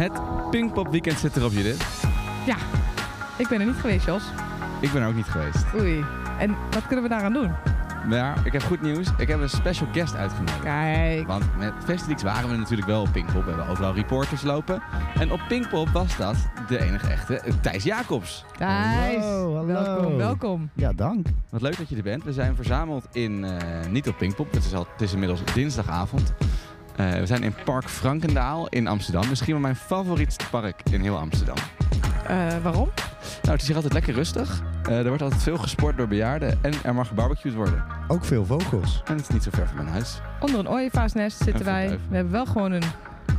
Het Pinkpop Weekend zit erop, Judith. Ja, ik ben er niet geweest, Jos. Ik ben er ook niet geweest. Oei. En wat kunnen we daaraan doen? Maar ik heb goed nieuws. Ik heb een special guest uitgenodigd. Kijk. Want met Festilix waren we natuurlijk wel op Pinkpop. We hebben overal reporters lopen. En op Pinkpop was dat de enige echte Thijs Jacobs. Thijs. Hallo, hallo. Welkom, welkom. Ja, dank. Wat leuk dat je er bent. We zijn verzameld in, eh, niet op Pinkpop. Het is, al, het is inmiddels dinsdagavond. Eh, we zijn in Park Frankendaal in Amsterdam. Misschien wel mijn favorietste park in heel Amsterdam. Eh, waarom? Nou, het is hier altijd lekker rustig. Eh, er wordt altijd veel gesport door bejaarden. En er mag gebarbecued worden. Ook veel vogels. En het is niet zo ver van mijn huis. Onder een ooievaarsnest zitten En wij. We hebben wel gewoon een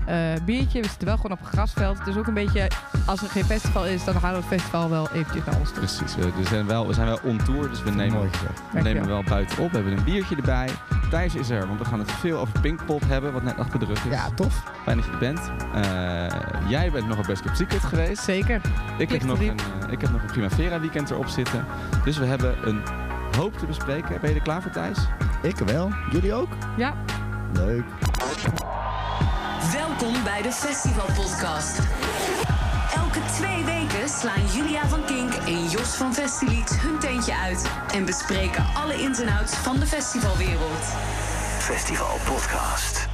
eh, biertje. We zitten wel gewoon op een grasveld. Dus ook een beetje, als er geen festival is, dan gaan we het festival wel eventjes naar ons toe. Precies. We, we zijn, wel, we zijn wel on tour, dus we nemen, Mooi we nemen wel buiten op. We hebben een biertje erbij. Thijs is er, want we gaan het veel over Pinkpop hebben, wat net achter de rug is. Ja, tof. Fijn dat je er bent. Eh, jij bent nog op Best Kept Secret geweest. Zeker. Ik heb, nog een, eh, ik heb nog een Primavera weekend erop zitten. Dus we hebben een hoop te bespreken. Ben je er klaar voor, Thijs? Ik wel. Jullie ook? Ja. Leuk. Welkom bij de Festival Podcast. Elke twee weken slaan Julia van Kink en Jos van Festilied hun tentje uit en bespreken alle ins en outs van de festivalwereld. Festival Podcast.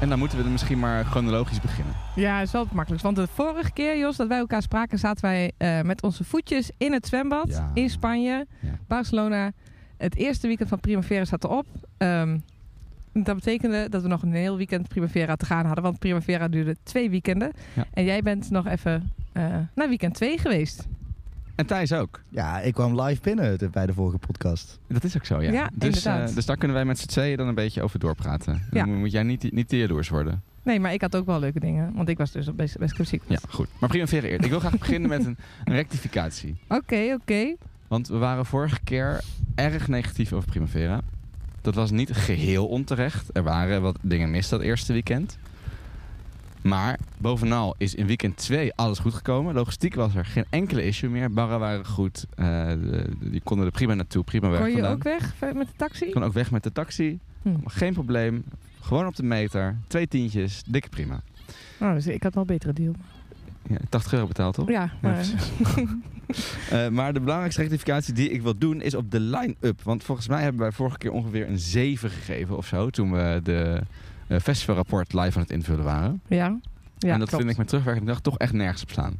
En dan moeten we er misschien maar chronologisch beginnen. Ja, is wel het makkelijkst. Want de vorige keer, Jos, dat wij elkaar spraken, zaten wij eh, met onze voetjes in het zwembad Ja. in Spanje, Ja. Barcelona. Het eerste weekend van Primavera zat erop. Ehm, dat betekende dat we nog een heel weekend Primavera te gaan hadden. Want Primavera duurde twee weekenden. Ja. En jij bent nog even eh, naar weekend 2 geweest. En Thijs ook. Ja, ik kwam live binnen de- bij de vorige podcast. Dat is ook zo, ja. Ja, dus, inderdaad. eh, dus daar kunnen wij met z'n tweeën dan een beetje over doorpraten. Ja. Dan moet jij niet, niet worden. Nee, maar ik had ook wel leuke dingen. Want ik was dus best, best Secret. Ja, goed. Maar Primavera eerst. Ik wil graag beginnen met een, een rectificatie. Oké, oké. Want we waren vorige keer erg negatief over Primavera. Dat was niet geheel onterecht. Er waren wat dingen mis dat eerste weekend. Maar bovenal is in weekend 2 alles goed gekomen. Logistiek was er geen enkele issue meer. Barren waren goed. Eh, de- die konden er prima naartoe. Prima weg Kon je vandaan. ook weg met de taxi? Ik kon ook weg met de taxi. Hm. Geen probleem. Gewoon op de meter. Twee tientjes. Dikke prima. Oh, dus ik had wel een betere deal. Ja, 80 euro betaald, toch? Ja, maar. Eh, maar de belangrijkste rectificatie die ik wil doen is op de line-up. Want volgens mij hebben wij vorige keer ongeveer een 7 gegeven of zo. Toen we de eh, festivalrapport live aan het invullen waren. ja. ja en dat klopt. vind ik met terugwerkende dag toch echt nergens op staan.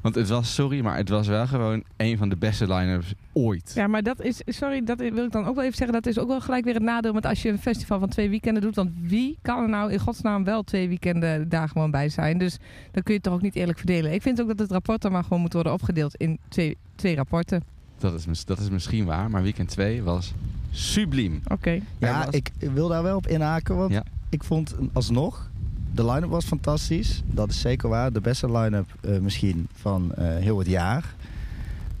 Want het was, sorry, maar het was wel gewoon een van de beste line-ups ooit. Ja, maar dat is, sorry, dat wil ik dan ook wel even zeggen. Dat is ook wel gelijk weer het nadeel met als je een festival van twee weekenden doet. Want wie kan er nou in godsnaam wel twee weekenden daar gewoon bij zijn? Dus dan kun je het toch ook niet eerlijk verdelen. Ik vind ook dat het rapport dan maar gewoon moet worden opgedeeld in twee, twee rapporten. Dat, is, dat is misschien waar, maar weekend 2 was subliem. Oké. Ja, was- ik wil daar wel op inhaken, want Ja. ik vond alsnog, de line-up was fantastisch. Dat is zeker waar. De beste line-up eh, misschien van eh, heel het jaar.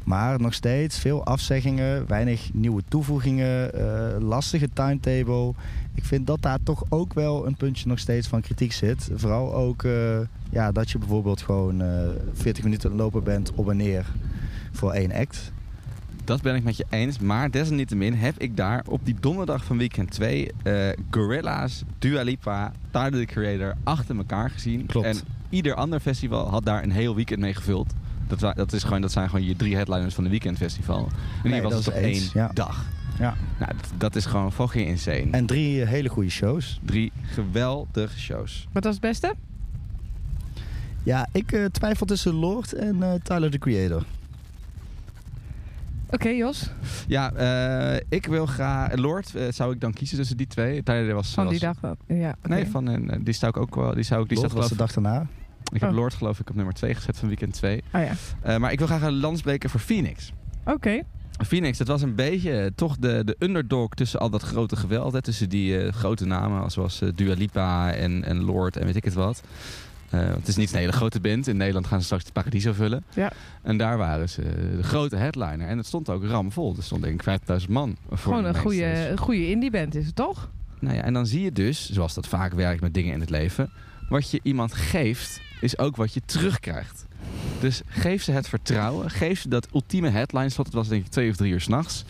Maar nog steeds veel afzeggingen, weinig nieuwe toevoegingen, eh, lastige timetable. Ik vind dat daar toch ook wel een puntje nog steeds van kritiek zit. Vooral ook ja, dat je bijvoorbeeld gewoon eh 40 minuten lopen bent op en neer voor één act. Dat ben ik met je eens. Maar desalniettemin heb ik daar op die donderdag van weekend 2 eh Gorilla's, Dua Lipa, Tyler the Creator achter elkaar gezien. Klopt. En ieder ander festival had daar een heel weekend mee gevuld. Dat, dat, is gewoon, dat zijn gewoon je drie headliners van de weekendfestival. En hier Nee, was dat het op één ja. dag. Ja. Nou, dat, dat is gewoon fucking insane. En drie hele goede shows. Drie geweldige shows. Wat was het beste? Ja, ik eh, twijfel tussen Lord en eh, Tyler the Creator. Oké, Jos. Ja, eh, ik wil graag... Lord eh, zou ik dan kiezen tussen die twee. Tyler was... Van die was- dag. wel. Ja. Nee, van, eh, die zou ik ook wel... Die zou ik, die Lord staat was de dag daarna. Ik heb Oh. Lord geloof ik op nummer 2 gezet van weekend 2. Oh ja. Eh, maar ik wil graag een lans breken voor Phoenix. Oké. Phoenix, dat was een beetje eh, toch de, de underdog tussen al dat grote geweld. Hè, tussen die eh, grote namen zoals eh, Dua Lipa en, en Lord en weet ik het wat. Eh, het is niet een hele grote band. In Nederland gaan ze straks de Paradiso vullen. Ja. En daar waren ze de grote headliner. En het stond ook ramvol. Er stond denk ik 50.000 man. Voor Gewoon een goede, Dus- een goede indie band is het toch? nou ja, en dan zie je dus, zoals dat vaak werkt met dingen in het leven, wat je iemand geeft, is ook wat je terugkrijgt. Dus geef ze het vertrouwen, geef ze dat ultieme headline slot. Het was denk ik twee of drie uur s'nachts.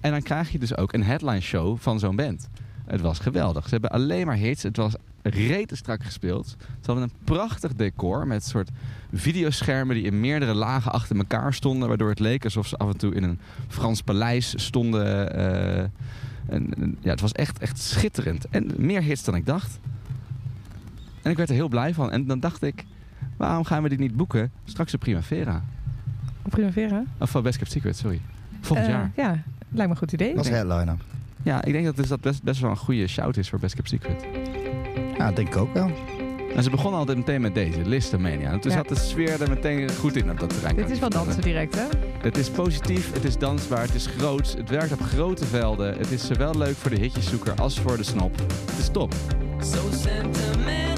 En dan krijg je dus ook een headline show van zo'n band. Het was geweldig. Ze hebben alleen maar hits. Het was rete strak gespeeld. Ze hadden een prachtig decor met soort videoschermen die in meerdere lagen achter elkaar stonden. Waardoor het leek alsof ze af en toe in een Frans paleis stonden. eh, en, en- ja, het was echt, echt schitterend. En meer hits dan ik dacht. En ik werd er heel blij van. En dan dacht ik, waarom gaan we dit niet boeken straks op Primavera? Op Primavera? Of van Best Kept Secret, sorry. Volgend Eh, jaar. Ja, lijkt me een goed idee. Als Ik denk- headliner. Ja, ik denk dat dus dat best, best wel een goede shout is voor Best Kept Secret. Ja, dat denk ik ook wel. En ze begonnen altijd meteen met deze, Listomania. En toen Ja. zat de sfeer er meteen goed in op dat terrein. Dit is wel dansen direct, hè? Het is positief, het is dansbaar, het is groots. Het werkt op grote velden. Het is zowel leuk voor de hitjeszoeker als voor de snop. Het is top. So sentimental,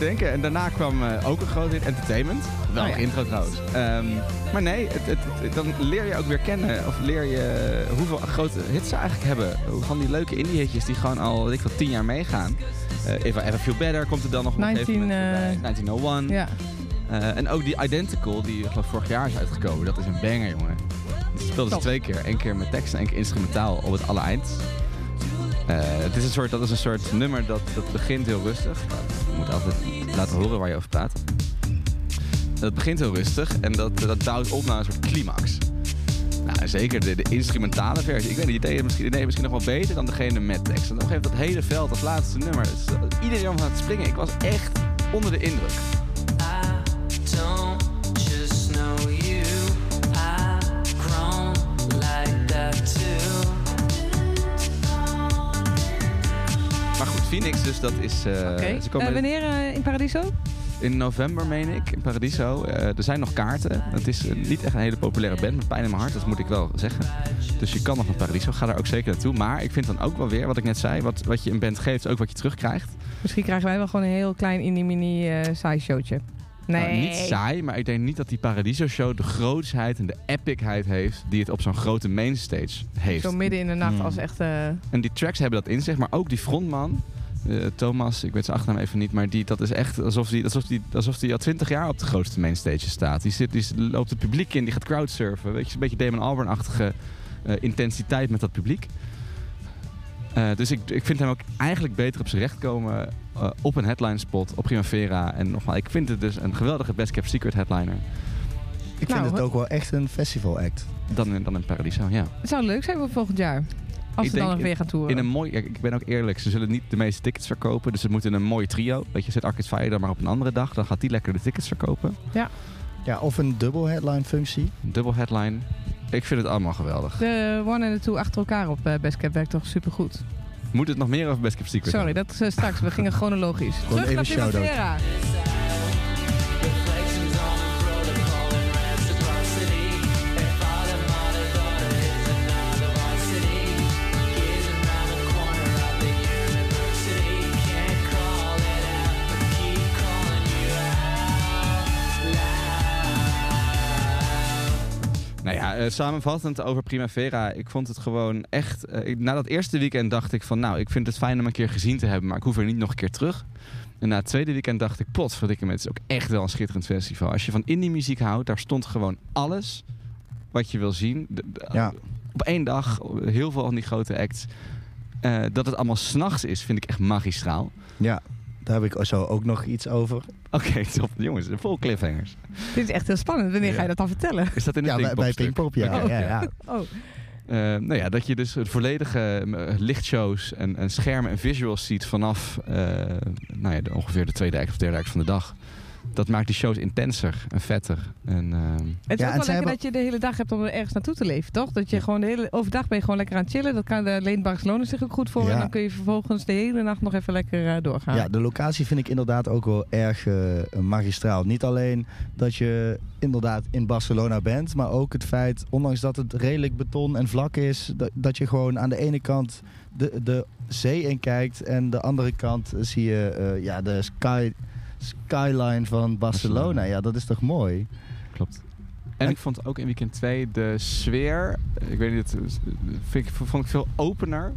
denken. En daarna kwam eh, ook een groot hit, Entertainment. Wel Oh, een ja. intro trouwens. Ehm, maar nee, het, het, het- dan leer je ook weer kennen. Of leer je hoeveel grote hits ze eigenlijk hebben. Van die leuke indie-hitjes die gewoon al, weet ik wel, tien jaar meegaan. Eh If I Ever Feel Better komt er dan nog op een gegeven 19, moment voorbij. eh, 1901. Ja. En ook die Identical, die ik geloof vorig jaar is uitgekomen. Dat is een banger, jongen. Die speelden ze twee keer. Eén keer met tekst en één keer instrumentaal op het allereind. Eh, het is een soort, dat is een soort nummer dat, dat begint heel rustig. Je moet altijd laten horen waar je over praat. Het begint heel rustig en dat, dat bouwt op naar een soort climax. Nou, zeker de, instrumentale versie. Ik weet niet, die deed misschien, deed misschien nog wel beter dan degene met tekst. En dan geeft dat hele veld als laatste nummer. Eh, iedereen was aan het springen. Ik was echt onder de indruk. Phoenix dus, dat is... Oké. ze komen Eh, wanneer eh, in Paradiso? in november, meen ik, in Paradiso. Er zijn nog kaarten. Het is niet echt een hele populaire band, met pijn in mijn hart, dat moet ik wel zeggen. Dus je kan nog naar Paradiso, ga daar ook zeker naartoe. Maar ik vind dan ook wel weer, wat ik net zei, wat, wat je een band geeft, ook wat je terugkrijgt. Misschien krijgen wij wel gewoon een heel klein indie-mini saai showtje. Nee. Nou, niet saai, maar ik denk niet dat die Paradiso-show de grootsheid en de epicheid heeft die het op zo'n grote mainstage heeft. Zo midden in de nacht Hmm. als echt... En die tracks hebben dat in zich, maar ook die frontman, eh, Thomas, ik weet zijn achternaam even niet, maar die, dat is echt alsof die, alsof die, alsof die al twintig jaar op de grootste mainstage staat. Die, zit, die loopt het publiek in, die gaat crowdsurfen. Weet je, een beetje Damon Albarn-achtige eh, intensiteit met dat publiek. Eh, dus ik, ik vind hem ook eigenlijk beter op zijn recht komen op een headline spot op Primavera. En nogmaals, ik vind het dus een geweldige Best Kept Secret headliner. Ik Nou, vind het ho- ook wel echt een festival act. Dan, in- dan in Paradiso, ja. het zou leuk zijn voor volgend jaar. Als Ik ze dan weer gaan toeren. In een mooi, ik ben ook eerlijk, ze zullen niet de meeste tickets verkopen. Dus ze moeten een mooi trio. Weet je, zet Arcade Fire dan maar op een andere dag. Dan gaat die lekker de tickets verkopen. Ja, of een dubbel headline functie. Dubbel headline. Ik vind het allemaal geweldig. De one en de two achter elkaar op eh, Best Cap werkt toch supergoed. Moet het nog meer over Best Kept Secret? Sorry, dat is eh, straks. We gingen chronologisch. Terug even naar shout-out. Primavera. Ja, eh, samenvattend over Primavera. Ik vond het gewoon echt... eh, ik- na dat eerste weekend dacht ik van... Nou, ik vind het fijn om een keer gezien te hebben. Maar ik hoef er niet nog een keer terug. En na het tweede weekend dacht ik... Potverdikke me, het is ook echt wel een schitterend festival. Als je van indie muziek houdt, daar stond gewoon alles wat je wil zien. De- de- Ja. Op één dag, heel veel van die grote acts. Eh, dat het allemaal s'nachts is, vind ik echt magistraal. Ja, daar heb ik zo ook nog iets over. Oké, top. Jongens, vol cliffhangers. Dit is echt heel spannend. Wanneer ga je dat dan vertellen? Is dat in het Ja, bij, bij Pinkpop Pinkpop, ja. Ja, ja. Oh, Eh, nou ja, dat je dus het volledige eh, lichtshows en, en schermen en visuals ziet vanaf eh, nou ja, de, ongeveer de tweede act of derde act van de dag. Dat maakt die shows intenser en vetter. En, ehm, Het is Ja, ook wel lekker hebben- dat je de hele dag hebt om er ergens naartoe te leven, toch? Dat je Ja. gewoon de hele overdag ben je gewoon lekker aan het chillen. Dat kan de Leen Barcelona zich ook goed voor. Ja. En dan kun je vervolgens de hele nacht nog even lekker eh, doorgaan. Ja, de locatie vind ik inderdaad ook wel erg eh, magistraal. Niet alleen dat je inderdaad in Barcelona bent, maar ook het feit, ondanks dat het redelijk beton en vlak is, dat, dat je gewoon aan de ene kant de, de zee in kijkt en de andere kant zie je eh, ja, de sky, skyline van Barcelona. Ja, dat is toch mooi? klopt. En ik vond ook in weekend 2 de sfeer, ik weet niet, het vind ik, vond ik veel opener.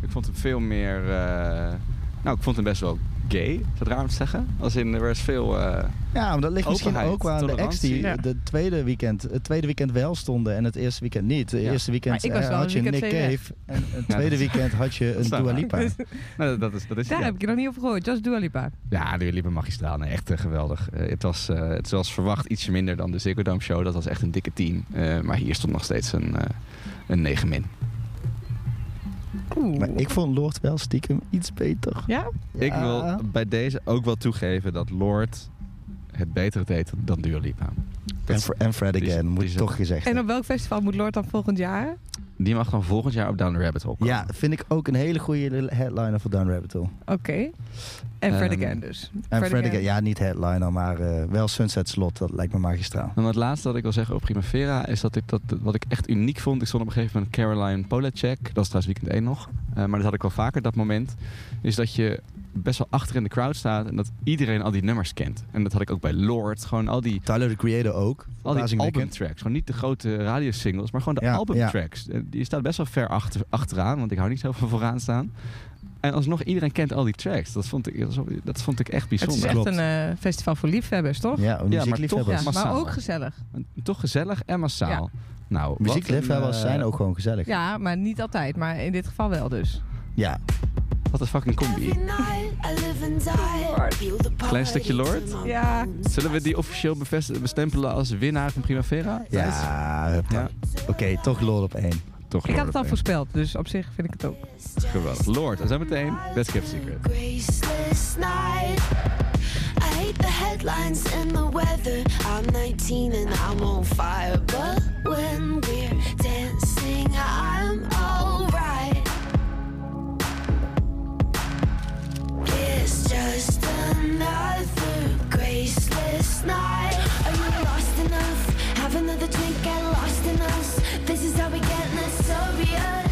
Ik vond hem veel meer, eh, nou ik vond hem best wel gay, is dat raar om te zeggen? Als in, er was veel, eh, Ja, maar dat ligt misschien ook wel aan de acts die de tweede weekend, het tweede weekend wel stonden en het eerste weekend niet. Het Ja. eerste weekend was eh, had je weekend Nick. Cave en het tweede dat- weekend had je Dat een Dua. Lipa. nou, dat is, dat is Daar ja. heb ik er nog niet over gehoord. Just Dua Lipa. Ja, de liepen magistraal. Nee, echt eh, geweldig. Eh, het, was, eh, het was verwacht ietsje minder dan de Ziggo Dome show. Dat was echt een dikke 10. Eh, maar hier stond nog steeds een, eh, een 9 min. Oeh. Maar ik vond Lord wel stiekem iets beter. Ja? Ik wil bij deze ook wel toegeven dat Lord het beter deed dan Dua Lipa. En, Fr- en Fred is- Again, die moet is- toch gezegd En op welk festival moet Lord dan volgend jaar? Die mag dan volgend jaar op Down the Rabbit Hole komen. Ja, vind ik ook een hele goede headliner voor Down Rabbit Hole. Oké. En Fred Ehm, Again dus. En Fred, Again, ja, niet headliner, maar eh, wel Sunset Slot. Dat lijkt me magistraal. En het laatste dat ik wil zeggen over Primavera is dat ik dat wat ik echt uniek vond. Ik stond op een gegeven moment Caroline Polacek. Dat is trouwens weekend 1 nog. Eh, maar dat had ik wel vaker dat moment. Is dat je best wel achter in de crowd staat en dat iedereen al die nummers kent. En dat had ik ook bij Lord. Gewoon al die, Tyler, the Creator ook. al die albumtracks. Gewoon niet de grote radiosingles, maar gewoon de Ja, albumtracks. Eh, Die staat best wel ver achter, achteraan, want ik hou niet zo van vooraan staan. En alsnog, iedereen kent al die tracks. Dat vond ik, dat vond ik echt Het is bijzonder. echt Klopt. een eh, festival voor liefhebbers, toch? Ja, maar muziekliefhebbers. Ja, massaal. maar ook gezellig. En Toch gezellig en massaal. Nou, wat Muziekliefhebbers een, zijn eh, ook gewoon gezellig. Ja, maar niet altijd. Maar in dit geval wel dus. Ja. Wat een fucking combi. Klein stukje Lord? Ja. Zullen we die officieel bestempelen als winnaar van Primavera? Ja. Ja. Oké, toch Lord op één. Toch Ik had het al voorspeld, dus op zich vind ik het ook. Geweldig. Lord, en zo meteen Best Kept Secret. Graceless night. I hate the headlines and the weather. I'm 19 and I'm on fire. But when we're dancing, I'm alright. It's just another graceless night. This is how we get notorious. Oh,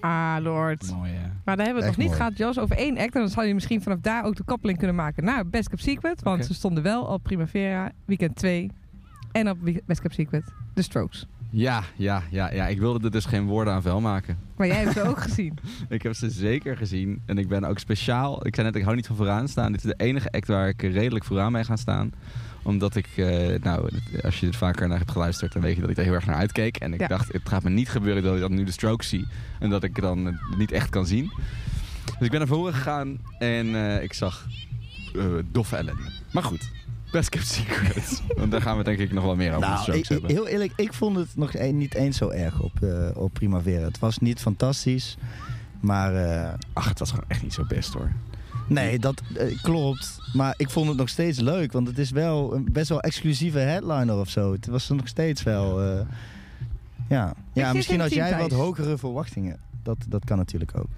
Ah, Lord. Mooi, hè? Maar daar hebben we het nog niet mooi. gehad, Jos, over één act. En dan zou je misschien vanaf daar ook de koppeling kunnen maken naar Best Kept Secret. Want ze stonden wel op Primavera, weekend 2. En op Best Kept Secret, The Strokes. Ja, ja, ja, ja. Ik wilde er dus geen woorden aan vuil maken. Maar jij hebt ze ook gezien. Ik heb ze zeker gezien. En ik ben ook speciaal... Ik zei net, ik hou niet van vooraan staan. Dit is de enige act waar ik redelijk vooraan mee ga staan. Omdat ik... eh, nou, als je er vaker naar hebt geluisterd... dan weet je dat ik er heel erg naar uitkeek. En ik Ja. dacht, het gaat me niet gebeuren dat ik dan nu de stroke zie. En dat ik dan het niet echt kan zien. Dus ik ben naar voren gegaan. En eh, ik zag eh, doffe ellende. Maar goed. Best kept secret. Want daar gaan we denk ik nog wel meer over de Nou, strokes ik, hebben. heel eerlijk, ik vond het nog een- niet eens zo erg op, eh, op Primavera. Het was niet fantastisch, maar Ach, het was gewoon echt niet zo best hoor. Nee, dat eh, klopt. Maar ik vond het nog steeds leuk, want het is wel een best wel exclusieve headliner of zo. Het was er nog steeds wel, eh, ja. Ja, zit misschien had jij wat hogere verwachtingen. Dat, dat kan natuurlijk ook.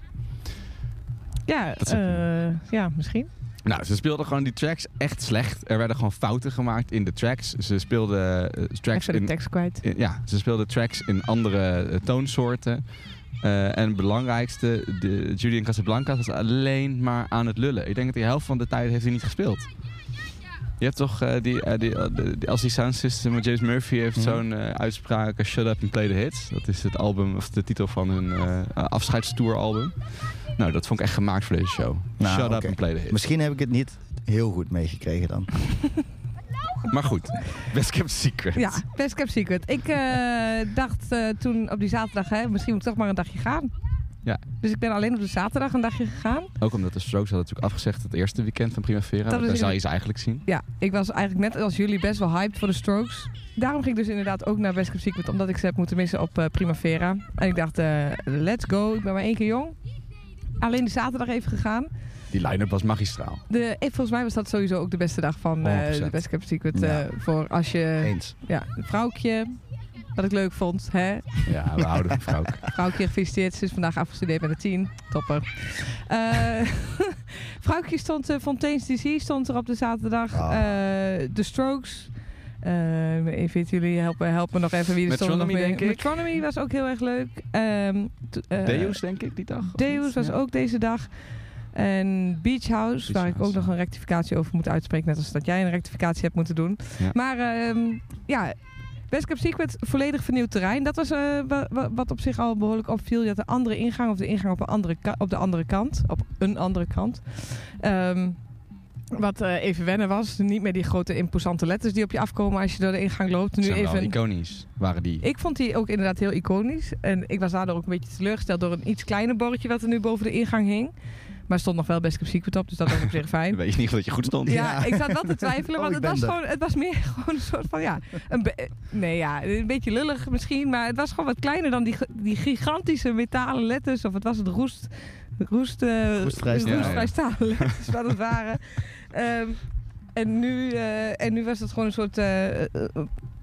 Ja, eh, ja, misschien. Nou, ze speelden gewoon die tracks echt slecht. Er werden gewoon fouten gemaakt in de tracks. Ze speelden eh, tracks Even de in, tekst kwijt. in- ja, ze speelden tracks in andere eh, toonsoorten. Eh, en het belangrijkste, de, Julian Casablancas was alleen maar aan het lullen. Ik denk dat die helft van de tijd heeft hij niet gespeeld. Je hebt toch, eh, die, eh, die, de- die, als die sound system, James Murphy heeft Mhm. zo'n uitspraak, Shut Up and Play the Hits. Dat is het album, of de titel van hun eh afscheidstour album. Nou, dat vond ik echt gemaakt voor deze show. Nou, Shut Up and Play the Hits. Misschien heb ik het niet heel goed meegekregen dan. Maar goed, Best Kept Secret. Ja, Best Kept Secret. Ik eh, dacht eh, toen op die zaterdag, hè, misschien moet ik toch maar een dagje gaan. Ja. Dus ik ben alleen op de zaterdag een dagje gegaan. Ook omdat de Strokes hadden natuurlijk afgezegd het eerste weekend van Primavera. Dat Daar zou je ze eigenlijk zien. Ja, ik was eigenlijk net als jullie best wel hyped voor de Strokes. Daarom ging ik dus inderdaad ook naar Best Kept Secret, omdat ik ze heb moeten missen op eh, Primavera. En ik dacht, let's go, ik ben maar één keer jong. Alleen de zaterdag even gegaan. Die line-up was magistraal. De, eh, volgens mij was dat sowieso ook de beste dag van eh, 100%. de Best Kept Secret. Ja. eh, voor als je, Eens. ja, een vrouwtje, wat ik leuk vond. Hè? Ja, we houden van vrouw. Vrouwtje gefeliciteerd, ze is vandaag afgestudeerd met een 10. Topper. Eh vrouwtje stond, eh Fontaine's DC stond er op de zaterdag. Ah. Eh, The Strokes. Eh, even jullie helpen, helpen me nog even wie er stond. Metronomy, nog denk ik. Metronomy was ook heel erg leuk. Ehm, eh, Deus, denk ik, die dag. Deus was Ja. ook deze dag. En Beach House, Beach waar ik ook nog een rectificatie over moet uitspreken. Net als dat jij een rectificatie hebt moeten doen. Ja. Maar ehm, ja, Best Kept Secret, volledig vernieuwd terrein. Dat was eh, wa- wa- wat op zich al behoorlijk opviel. Je had een andere ingang of de ingang op, een andere op de andere kant. Op een andere kant. Ehm, wat eh, even wennen was. Niet meer die grote imposante letters die op je afkomen als je door de ingang loopt. Nu Zijn wel even... iconisch, waren die. Ik vond die ook inderdaad heel iconisch. En ik was daardoor ook een beetje teleurgesteld door een iets kleiner bordje wat er nu boven de ingang hing. Maar stond nog wel Best Kept Secret op, dus dat was op zich fijn. Weet je niet dat je goed stond? Ja, Ja. ik zat wel te twijfelen, Oh, want het was, gewoon, het was meer gewoon een soort van, ja, een nee ja, een beetje lullig misschien, maar het was gewoon wat kleiner dan die, die gigantische metalen letters, of het was het roest, roest, eh, Roestvrij stalen. letters wat het waren. Ehm, en, nu, eh, en nu was het gewoon een soort eh,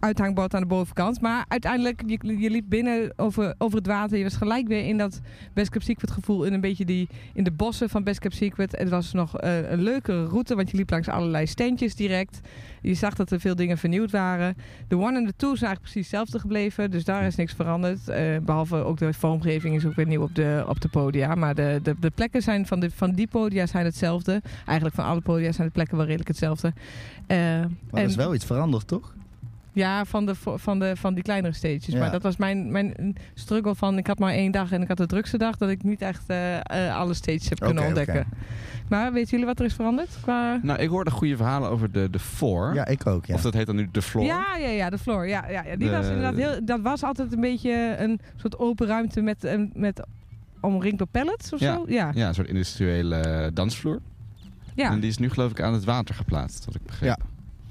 uithangbord aan de bovenkant. Maar uiteindelijk, je, je liep binnen over, over het water. Je was gelijk weer in dat Best Kept Secret gevoel. In een beetje die, in de bossen van Best Kept Secret. Het was nog eh, een leukere route, want je liep langs allerlei standjes direct. Je zag dat er veel dingen vernieuwd waren. De one en de two zijn eigenlijk precies hetzelfde gebleven. Dus daar is niks veranderd. Eh, behalve ook de vormgeving is ook weer nieuw op de, op de podia. Maar de, de, de plekken zijn van, de, van die podia zijn hetzelfde. Eigenlijk van alle podia zijn de plekken wel redelijk hetzelfde. Eh, Maar en- er is wel iets veranderd, toch? Ja, van, de, van, de, van die kleinere stages. Ja. Maar dat was mijn, mijn struggle van... Ik had maar één dag en ik had de drukste dag... dat ik niet echt eh, eh, alle stages heb kunnen ontdekken. Maar weten jullie wat er is veranderd? Qua... Nou, ik hoorde goede verhalen over de, de Four. Ja, ik ook, ja. Of dat heet dan nu de Floor. Ja, ja, ja, de floor. Ja, ja, ja. Die De- was inderdaad heel, dat was altijd een beetje een soort open ruimte met, een- met omringd door pallets of Ja. zo. Ja. Ja, een soort industriële eh, dansvloer. ja. En die is nu geloof ik aan het water geplaatst, wat ik begreep. Ja.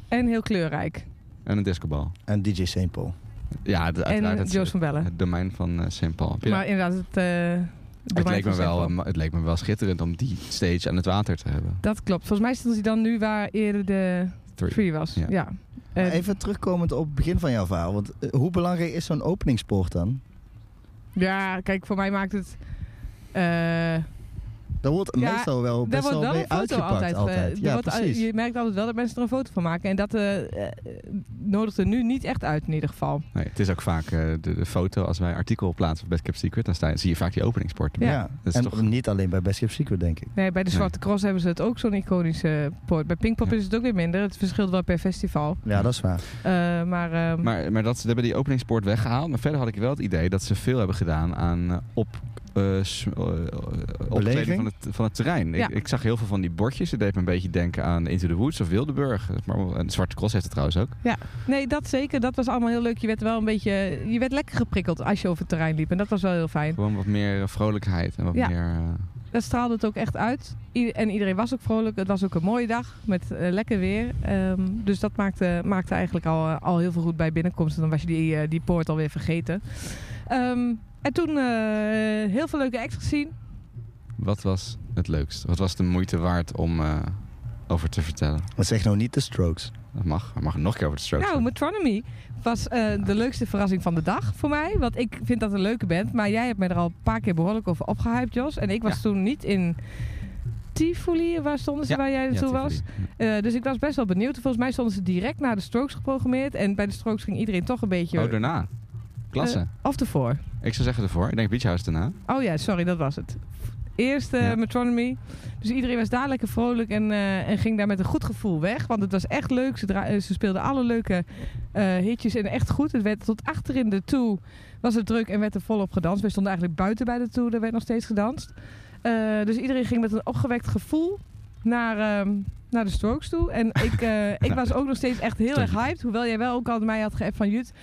En heel kleurrijk. En een discobal. En DJ St. Paul. Ja, de, uiteraard En het, Joost van Bellen. het domein van eh St. Paul. Maar inderdaad, het, eh, het, leek me wel, het leek me wel schitterend om die stage aan het water te hebben. Dat klopt. Volgens mij stond hij dan nu waar eerder de Three. was. Ja. Even terugkomend op het begin van jouw verhaal. Want eh, hoe belangrijk is zo'n openingspoort dan? Ja, kijk, voor mij maakt het. eh Daar wordt Ja, meestal wel best wordt wel mee uitgepakt. altijd. altijd. Ja, wordt, precies. je merkt altijd wel dat mensen er een foto van maken. En dat eh, eh, nodigt er nu niet echt uit, in ieder geval. Nee, het is ook vaak eh, de, de foto als wij artikel plaatsen op Best Kept Secret. Dan sta zie je vaak die openingsport. Ja. Ja, Dat is en toch- niet alleen bij Best Kept Secret, denk ik. Nee, bij de Nee. Zwarte Cross hebben ze het ook zo'n iconische poort. Bij Pinkpop Ja. is het ook weer minder. Het verschilt wel per festival. Ja, dat is waar. Eh, maar, ehm, Maar, maar dat, ze hebben die openingspoort weggehaald. Maar verder had ik wel het idee dat ze veel hebben gedaan aan op, eh, eh, opkleding Beleving? van het, van het terrein. Ja. Ik, ik zag heel veel van die bordjes. Het deed me een beetje denken aan Into the Woods of Wildeburg. Maar, en Zwarte Cross heeft het trouwens ook. nee, dat zeker. Dat was allemaal heel leuk. Je werd wel een beetje. Je werd lekker geprikkeld als je over het terrein liep. En dat was wel heel fijn. Gewoon wat meer eh, vrolijkheid en wat Ja. meer... eh, Dat straalde het ook echt uit. I- en iedereen was ook vrolijk. Het was ook een mooie dag met eh, lekker weer. Ehm, dus dat maakte, maakte eigenlijk al, eh, al heel veel goed bij binnenkomst. En dan was je die, eh, die poort alweer vergeten. Ehm, en toen eh, heel veel leuke acts gezien. wat was het leukst? Wat was de moeite waard om eh, over te vertellen? Maar zeg nou niet de Strokes. Dat mag. We mogen nog een keer over de strokes Nou. Metronomy was eh, de leukste verrassing van de dag voor mij. Want ik vind dat een leuke band. Maar jij hebt mij er al een paar keer behoorlijk over opgehyped, Jos. En ik was Ja. toen niet in Tivoli, waar stonden ze, Ja. waar jij naartoe was. Eh, dus ik was best wel benieuwd. Volgens mij stonden ze direct na de Strokes geprogrammeerd. En bij de Strokes ging iedereen toch een beetje... Oh, daarna. Klasse. Eh, of ervoor? ik zou zeggen ervoor. Ik denk Beach House daarna. Oh ja, sorry, dat was het. Eerst Ja. Metronomy. Dus iedereen was daar lekker vrolijk en, eh, en ging daar met een goed gevoel weg. Want het was echt leuk. Ze, eh, ze speelden alle leuke hitjes en echt goed. Het werd tot achterin de toe was het druk en werd er volop gedanst. We stonden eigenlijk buiten bij de toe, er werd nog steeds gedanst. Dus iedereen ging met een opgewekt gevoel naar, ehm, naar de Strokes toe. En ik, ik was ook nog steeds echt heel erg hyped. Hoewel jij wel ook al mij had geappt van Jut.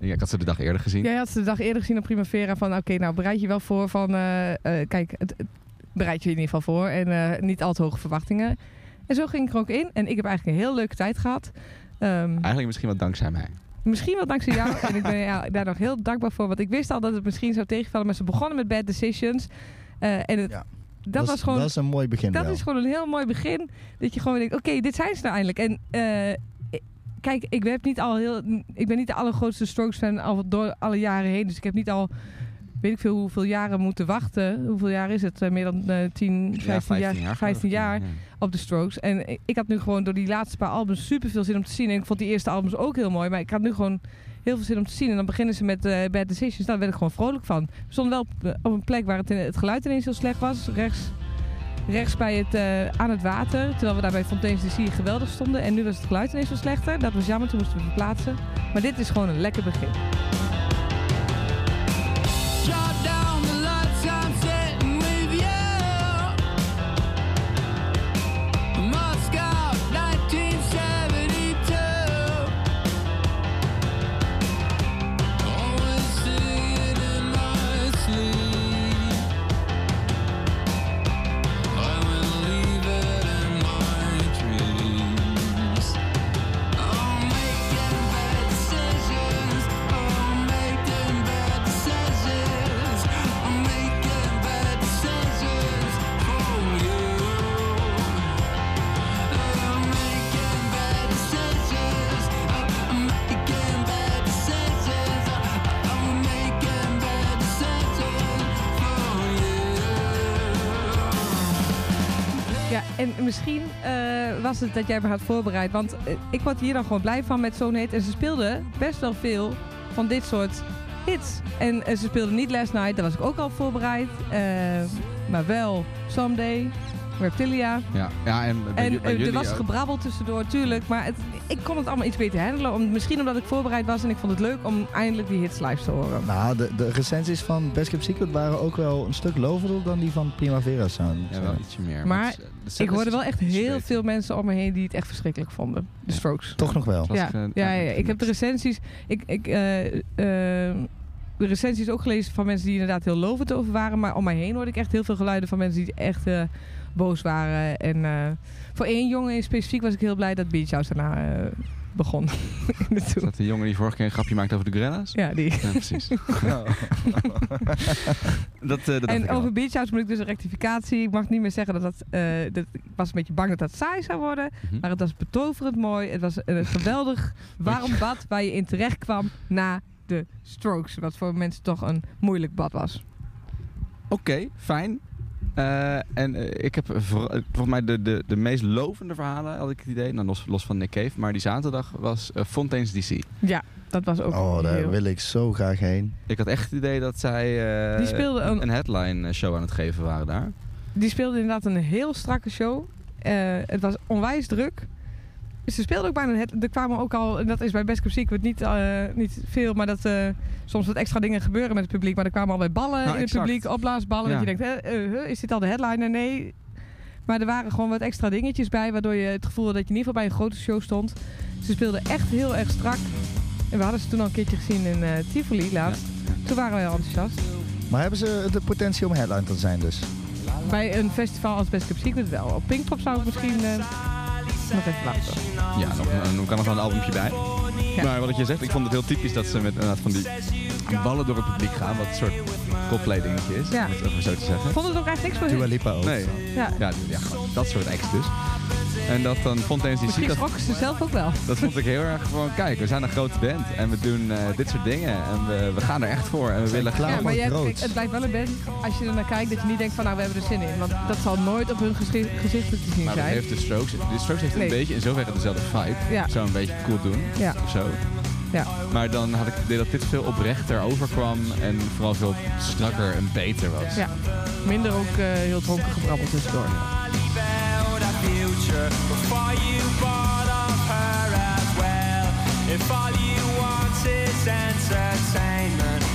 Ja, ik had ze de dag eerder gezien. Jij had ze de dag eerder gezien op Primavera van oké, nou bereid je wel voor van eh, eh, kijk, het, het bereid je in ieder geval voor en eh, niet al te hoge verwachtingen. En zo ging ik er ook in en ik heb eigenlijk een heel leuke tijd gehad. Ehm, Eigenlijk misschien wat dankzij mij. misschien wel dankzij jou en ik ben ja, daar nog heel dankbaar voor, want ik wist al dat het misschien zou tegenvallen, maar ze begonnen met Bad Decisions. Eh, en het, Ja. dat, was gewoon Dat is een mooi begin dat wel. is gewoon een heel mooi begin. Dat je gewoon denkt, oké, dit zijn ze nou eindelijk. En eh, kijk, ik, heb niet al heel, ik ben niet de allergrootste Strokes fan al door alle jaren heen. Dus ik heb niet al, weet ik veel hoeveel jaren moeten wachten. Hoeveel jaar is het? Eh, meer dan eh 10, 15, jaar, 15 jaar op de Strokes. En ik- had nu gewoon door die laatste paar albums super veel zin om te zien. En ik vond die eerste albums ook heel mooi. Maar ik had nu gewoon heel veel zin om te zien. En dan beginnen ze met eh Bad Decisions. Nou, daar werd ik gewoon vrolijk van. We stonden wel op, eh, op een plek waar het, het geluid ineens heel slecht was. Rechts, rechts bij het, eh, aan het water. Terwijl we daar bij Fontaine's DC geweldig stonden. En nu was het geluid ineens veel slechter. Dat was jammer, toen moesten we verplaatsen. Maar dit is gewoon een lekker begin. Misschien eh, was het dat jij me had voorbereid. Want eh, ik word hier dan gewoon blij van met zo'n hit. En ze speelden best wel veel van dit soort hits. En eh, ze speelden niet Last Night, daar was ik ook al voorbereid. Maar wel Someday, Reptilia. Ja, ja en, En er was gebrabbel tussendoor, tuurlijk. Maar het, ik kon het allemaal iets beter handelen. Om, misschien omdat ik voorbereid was en ik vond het leuk om eindelijk die hits live te horen. Nou, de, de recensies van Best Kept Secret waren ook wel een stuk lovender dan die van Primavera Sound. Ja, wel ietsje meer. Maar het Ik hoorde wel echt heel veel mensen om me heen die het echt verschrikkelijk vonden. De Ja. Strokes. Toch nog wel. Was Ja, ik, ja, ja, ja, ja. ik heb de recensies. Ik, ik, eh, eh, de recensies ook gelezen van mensen die inderdaad heel lovend over waren. Maar om mij heen hoorde ik echt heel veel geluiden van mensen die echt eh, boos waren. En eh, voor één jongen in specifiek was ik heel blij dat Beach House daarna eh, begon. Is dat de jongen die vorige keer een grapje maakte over de Gorillas? Ja, die. Ja, precies. dat, eh dat En al. over Beach House moet ik dus een rectificatie. Ik mag niet meer zeggen dat dat... eh, dat ik was een beetje bang dat dat saai zou worden. Mhm. Maar het was betoverend mooi. Het was een geweldig warm bad waar je in terecht kwam na de strokes. Wat voor mensen toch een moeilijk bad was. Oké, fijn. Eh, en eh, ik heb voor- eh, volgens mij de, de, de meest lovende verhalen, had ik het idee. Nou, los, los van Nick Cave. Maar die zaterdag was Fontaine's DC. Ja, dat was ook Oh, daar heel... wil ik zo graag heen. Ik had echt het idee dat zij eh, Die speelde een- een headline show aan het geven waren daar. Die speelde inderdaad een heel strakke show. Eh, het was onwijs druk. Ze speelden ook bijna het. Er kwamen ook al, en dat is bij Best Kept Secret niet, eh, niet veel, maar dat eh, soms wat extra dingen gebeuren met het publiek. Maar er kwamen al bij ballen Nou, in het publiek, opblaasballen. Ja. Dat je denkt, eh, is dit al de headliner? Nee. Maar er waren gewoon wat extra dingetjes bij, waardoor je het gevoel had dat je in ieder geval bij een grote show stond. Ze speelden echt heel erg strak. En we hadden ze toen al een keertje gezien in Tivoli laatst. Toen waren we heel enthousiast. Maar hebben ze de potentie om headline te zijn dus? Bij een festival als Best Kept Secret wel. Op Pinkpop zou ik misschien nog even wachten. Ja, nog, een- nog kan er nog een albumje bij. Ja. Maar wat je zegt, ik vond het heel typisch dat ze met inderdaad van die ballen door het publiek gaan. Wat een soort Coldplay dingetje is, Ja. om het zo te zeggen. Ik vond het ook echt niks voor Dua hun. Lipa ook. Nee, Ja. ja, dat soort acts dus. En dat dan Fontaine's DC, Misschien dat, schrokken ze zelf ook wel. dat vond ik heel erg gewoon, kijk, we zijn een grote band en we doen eh, dit soort dingen en we, we gaan er echt voor en we willen klaar. graag... Ja, maar je hebt, groot. kijk, het blijft wel een band als je er naar kijkt dat je niet denkt van nou we hebben er zin in. Want dat zal nooit op hun gezichten te zien Maar dat zijn. heeft de Strokes, de Strokes heeft Nee. een beetje in zoverre dezelfde vibe. Ja. Zo een beetje cool doen Ja. of zo. Ja. Maar dan had ik het idee dat dit veel oprechter overkwam en vooral veel strakker en beter was. Ja. Minder ook eh, heel dronken gebrabbel tussendoor. Before you bought her as well. If all you want is entertainment,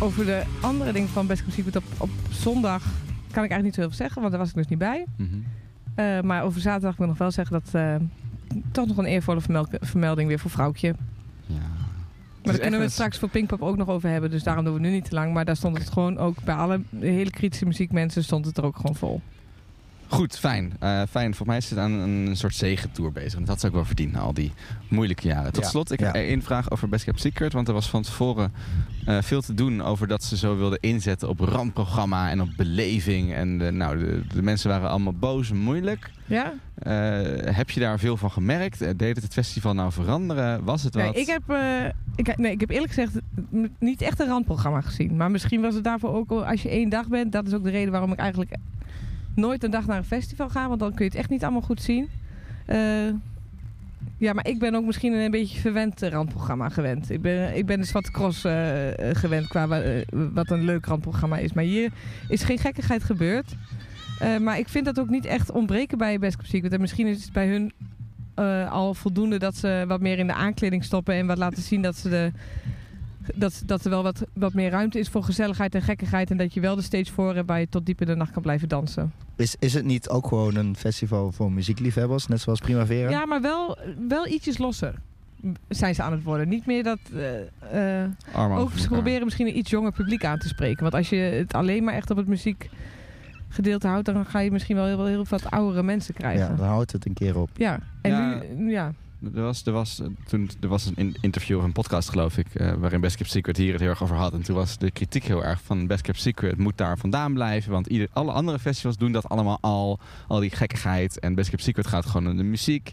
over de andere dingen van Best Secret op, op zondag kan ik eigenlijk niet zo heel veel zeggen, want daar was ik dus niet bij. Mhm. Eh, maar over zaterdag wil ik nog wel zeggen dat eh, toch nog een eervolle vermel- vermelding weer voor vrouwtje. Ja. Maar daar kunnen we het straks voor Pinkpop ook nog over hebben. Dus daarom doen we nu niet te lang. Maar daar stond het gewoon ook bij alle hele kritische muziekmensen stond het er ook gewoon vol. Goed, fijn. Eh, fijn. Volgens mij is het aan een soort zegentour bezig. En dat had ze ook wel verdiend na al die moeilijke jaren. Tot Ja. slot, ik Ja. heb één vraag over Best Kept Secret. Want er was van tevoren eh, veel te doen over dat ze zo wilden inzetten op randprogramma en op beleving. En de, nou, de, de mensen waren allemaal boos en moeilijk. Ja? Eh, heb je daar veel van gemerkt? Deed het het festival nou veranderen? Was het wat? Nee, ik heb, eh, ik, nee, ik heb eerlijk gezegd niet echt een randprogramma gezien. Maar misschien was het daarvoor ook, al- als je één dag bent, dat is ook de reden waarom ik eigenlijk nooit een dag naar een festival ga. Want dan kun je het echt niet allemaal goed zien. Eh, ja, maar ik ben ook misschien een beetje verwend eh, randprogramma gewend. Ik ben, ik ben dus wat cross eh, gewend qua wa- wat een leuk randprogramma is. Maar hier is geen gekkigheid gebeurd. Maar ik vind dat ook niet echt ontbreken bij Best Kept Secret. En misschien is het bij hun al voldoende dat ze wat meer in de aankleding stoppen en wat laten zien dat ze de. Dat, dat er wel wat, wat meer ruimte is voor gezelligheid en gekkigheid. En dat je wel de stage voor hebt waar je tot diep in de nacht kan blijven dansen. Is, is het niet ook gewoon een festival voor muziekliefhebbers, net zoals Primavera? Ja, maar wel, wel ietsjes losser zijn ze aan het worden. Niet meer dat... eh, eh, Armen ook over ze proberen misschien een iets jonger publiek aan te spreken. Want als je het alleen maar echt op het muziekgedeelte houdt... dan ga je misschien wel heel, heel wat oudere mensen krijgen. Ja, dan houdt het een keer op. Ja, en Ja. nu... Ja. Er was, er was, toen, er was een in- interview of een podcast, geloof ik, eh, waarin Best Kept Secret hier het heel erg over had. En toen was de kritiek heel erg van Best Kept Secret moet daar vandaan blijven. Want ieder, alle andere festivals doen dat allemaal al. Al die gekkigheid. En Best Kept Secret gaat gewoon om de muziek.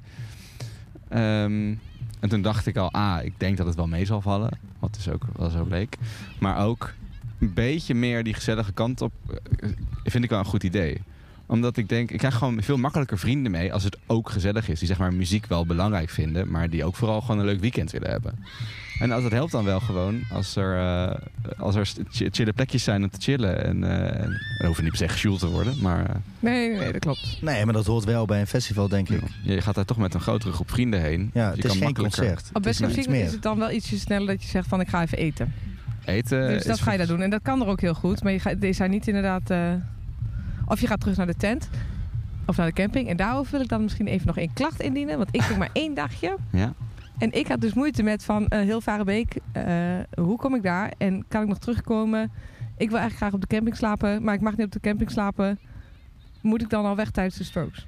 Ehm, en toen dacht ik al, ah, ik denk dat het wel mee zal vallen. Wat dus ook wel zo bleek. Maar ook een beetje meer die gezellige kant op eh, vind ik wel een goed idee omdat ik denk, ik krijg gewoon veel makkelijker vrienden mee als het ook gezellig is. Die zeg maar muziek wel belangrijk vinden, maar die ook vooral gewoon een leuk weekend willen hebben. En als dat helpt dan wel gewoon, als er, eh, als er ch- chille plekjes zijn om te chillen. En, eh en het niet per se gesjoeld te worden, maar eh, Nee, nee, dat klopt. Nee, maar dat hoort wel bij een festival, denk ik. je gaat daar toch met een grotere groep vrienden heen. Ja, Dus het je is kan geen concert. Op Best meer. is het dan wel ietsje sneller dat je zegt van ik ga even eten. Eten dus dat ga je daar doen. En dat kan er ook heel goed. Maar je, gaat, je zijn niet inderdaad... of je gaat terug naar de tent. Of naar de camping. En daarover wil ik dan misschien even nog één klacht indienen. Want ik ging maar één dagje. Ja. En ik had dus moeite met van eh heel Varenbeek. eh hoe kom ik daar? En kan ik nog terugkomen? Ik wil eigenlijk graag op de camping slapen. Maar ik mag niet op de camping slapen. Moet ik dan al weg tijdens de strokes?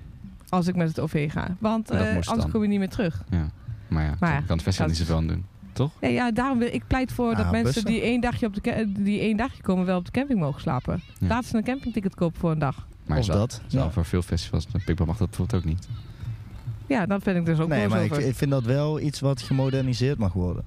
Als ik met het OV ga. Want eh, anders dan. kom je niet meer terug. ja. Maar ja, Maar ja, kan het festival niet zoveel aan doen. Toch? Nee, ja, daarom wil ik pleit voor dat Ah, mensen bussen. die één, dagje op de die één dagje komen wel op de camping mogen slapen. Ja. Laat ze een campingticket kopen voor een dag. Maar Of is dat. Ja. voor veel festivals, Pinkpop mag dat bijvoorbeeld ook niet. Ja, dat vind ik dus ook Nee, wel maar over. ik vind dat wel iets wat gemoderniseerd mag worden.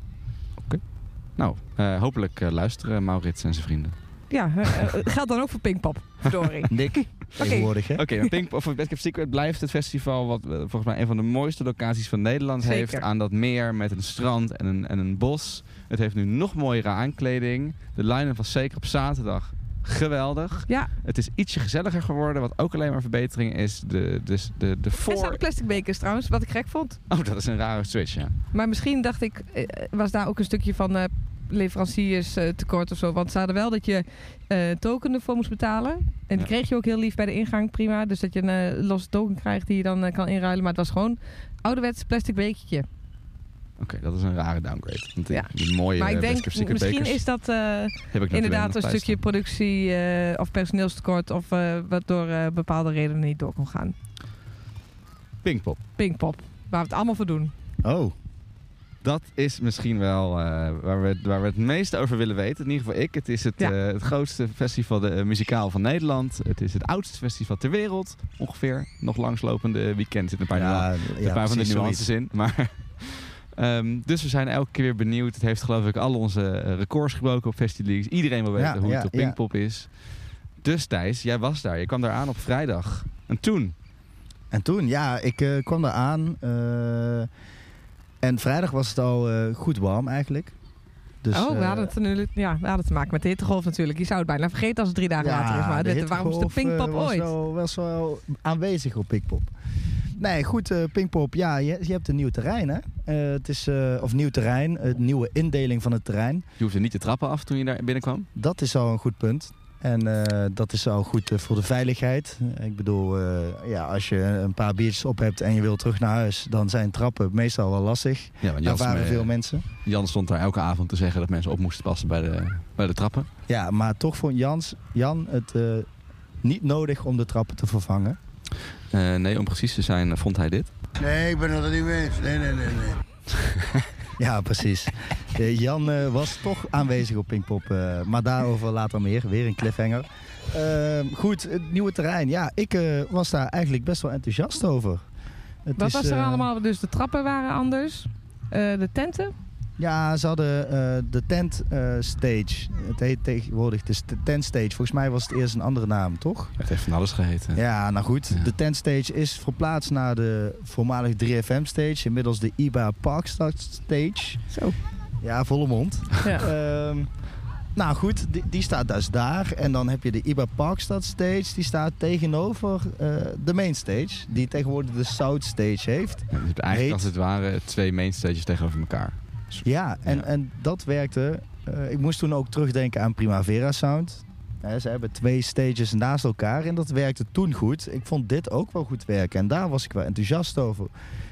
Nou, eh, hopelijk eh, luisteren Maurits en zijn vrienden. Ja, eh, eh, geldt dan ook voor Pinkpop. Verdorie. Nick, tegenwoordig hè? Oké, maar Pink of Best Secret blijft het festival wat eh, volgens mij een van de mooiste locaties van Nederland Zeker. heeft. Aan dat meer met een strand en een, en een bos. Het heeft nu nog mooiere aankleding. De line-up was zeker op zaterdag geweldig. Ja, Het is ietsje gezelliger geworden, wat ook alleen maar verbetering is. De, de, de, de voor... zouden plastic bekers trouwens, wat ik gek vond. Oh, dat is een rare switch, ja. Maar misschien dacht ik, was daar ook een stukje van eh, leveranciers eh, tekort of zo. Want ze hadden wel dat je eh token ervoor moest betalen. En die Ja. kreeg je ook heel lief bij de ingang, prima. Dus dat je een eh, losse token krijgt die je dan kan inruilen. Maar het was gewoon ouderwets plastic bekertje. Oké, dat is een rare downgrade. Want die, Ja. die mooie maar ik denk, misschien bekers is dat eh, inderdaad een stukje productie eh, of personeelstekort. Of eh, wat door eh, bepaalde redenen niet door kon gaan. Pinkpop. Pinkpop, waar we het allemaal voor doen. Oh, Dat is misschien wel eh, waar, we, waar we het meeste over willen weten. In ieder geval ik. Het is het, Ja. eh, het grootste festival de, eh, muzikaal van Nederland. Het is het oudste festival ter wereld. Ongeveer. Nog langslopende weekend. Zit een paar, ja, een ja, paar van de nuances in. Maar, ehm, dus we zijn elke keer weer benieuwd. Het heeft geloof ik al onze eh, records gebroken op Festileaks. Iedereen wil weten Ja, hoe ja, het op ja. Pinkpop is. Dus Thijs, jij was daar. Je kwam daar aan op vrijdag. En toen? En toen, ja, ik eh, kwam daar aan. En vrijdag was het al eh, goed warm eigenlijk. Dus, oh, we eh, hadden, het nu, ja, we hadden te maken met de hittegolf natuurlijk. Je zou het bijna vergeten als het drie dagen later is. Maar de dit, waarom is de hittegolf, Pinkpop eh, was ooit? Wel, was wel aanwezig op Pinkpop. Nee, goed, eh, Pinkpop. Ja, je, je hebt een nieuw terrein, hè? Eh, het is, eh, of nieuw terrein, een nieuwe indeling van het terrein. Je hoefde niet te trappen af toen je daar binnenkwam. Dat is al een goed punt. En eh, dat is al goed eh, voor de veiligheid. Ik bedoel, eh, ja, als je een paar biertjes op hebt en je wil terug naar huis, dan zijn trappen meestal wel lastig. Ja, want Er Jan, waren veel mensen. Jan stond daar elke avond te zeggen dat mensen op moesten passen bij de, bij de trappen. Ja, maar toch vond Jans, Jan het eh, niet nodig om de trappen te vervangen. Eh, nee, om precies te zijn vond hij dit. Nee, ik ben het er niet mee eens. Nee, nee, nee, nee. Ja, precies. Eh, Jan eh, was toch aanwezig op Pinkpop, eh, maar daarover later meer. Weer een cliffhanger. Ehm, goed, het nieuwe terrein. Ja, ik eh, was daar eigenlijk best wel enthousiast over. Het Wat is, was er allemaal? Dus de trappen waren anders. Eh, de tenten? Ja, ze hadden eh, de tent eh, stage. Het heet tegenwoordig de tent stage. Volgens mij was het eerst een andere naam, toch? Het heeft van alles geheten. Ja, nou goed. Ja. De tent stage is verplaatst naar de voormalig 3FM stage. Inmiddels de IBA Parkstad stage. Zo. Ja, volle mond. Ja. Ehm, nou goed, die, die staat dus daar. En dan heb je de IBA Parkstad stage. Die staat tegenover eh, de main stage. Die tegenwoordig de South stage heeft. Ja, dus je hebt eigenlijk Heet- als het ware twee mainstages tegenover elkaar. Ja, en, Ja. en dat werkte. Eh, ik moest toen ook terugdenken aan Primavera Sound. Ze hebben twee stages naast elkaar en dat werkte toen goed. Ik vond dit ook wel goed werken en daar was ik wel enthousiast over.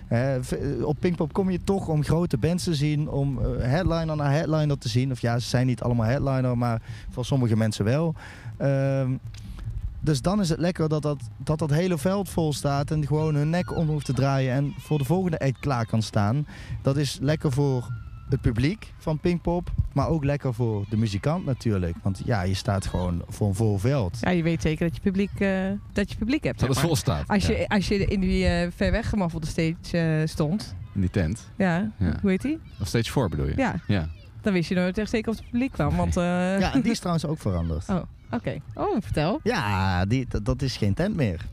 Eh, op Pinkpop kom je toch om grote bands te zien, om eh, headliner naar headliner te zien. Of ja, ze zijn niet allemaal headliner, maar voor sommige mensen wel. Ehm, dus dan is het lekker dat dat, dat dat hele veld vol staat en gewoon hun nek om hoeft te draaien en voor de volgende act klaar kan staan. Dat is lekker voor het publiek van Pinkpop, maar ook lekker voor de muzikant natuurlijk. Want ja, je staat gewoon voor een vol veld. Ja, je weet zeker dat je publiek, eh, dat je publiek hebt. Dat het vol staat. Als je, als je in die eh, ver weg gemoffelde stage eh, stond, in die tent. ja, Ja. hoe heet die? Of stage 4 bedoel je? Ja, Ja. dan wist je nooit echt zeker of het publiek kwam. Want, eh, Ja, en die is trouwens ook veranderd. Oh, oké. Oh, vertel. Ja, die, dat, dat is geen tent meer.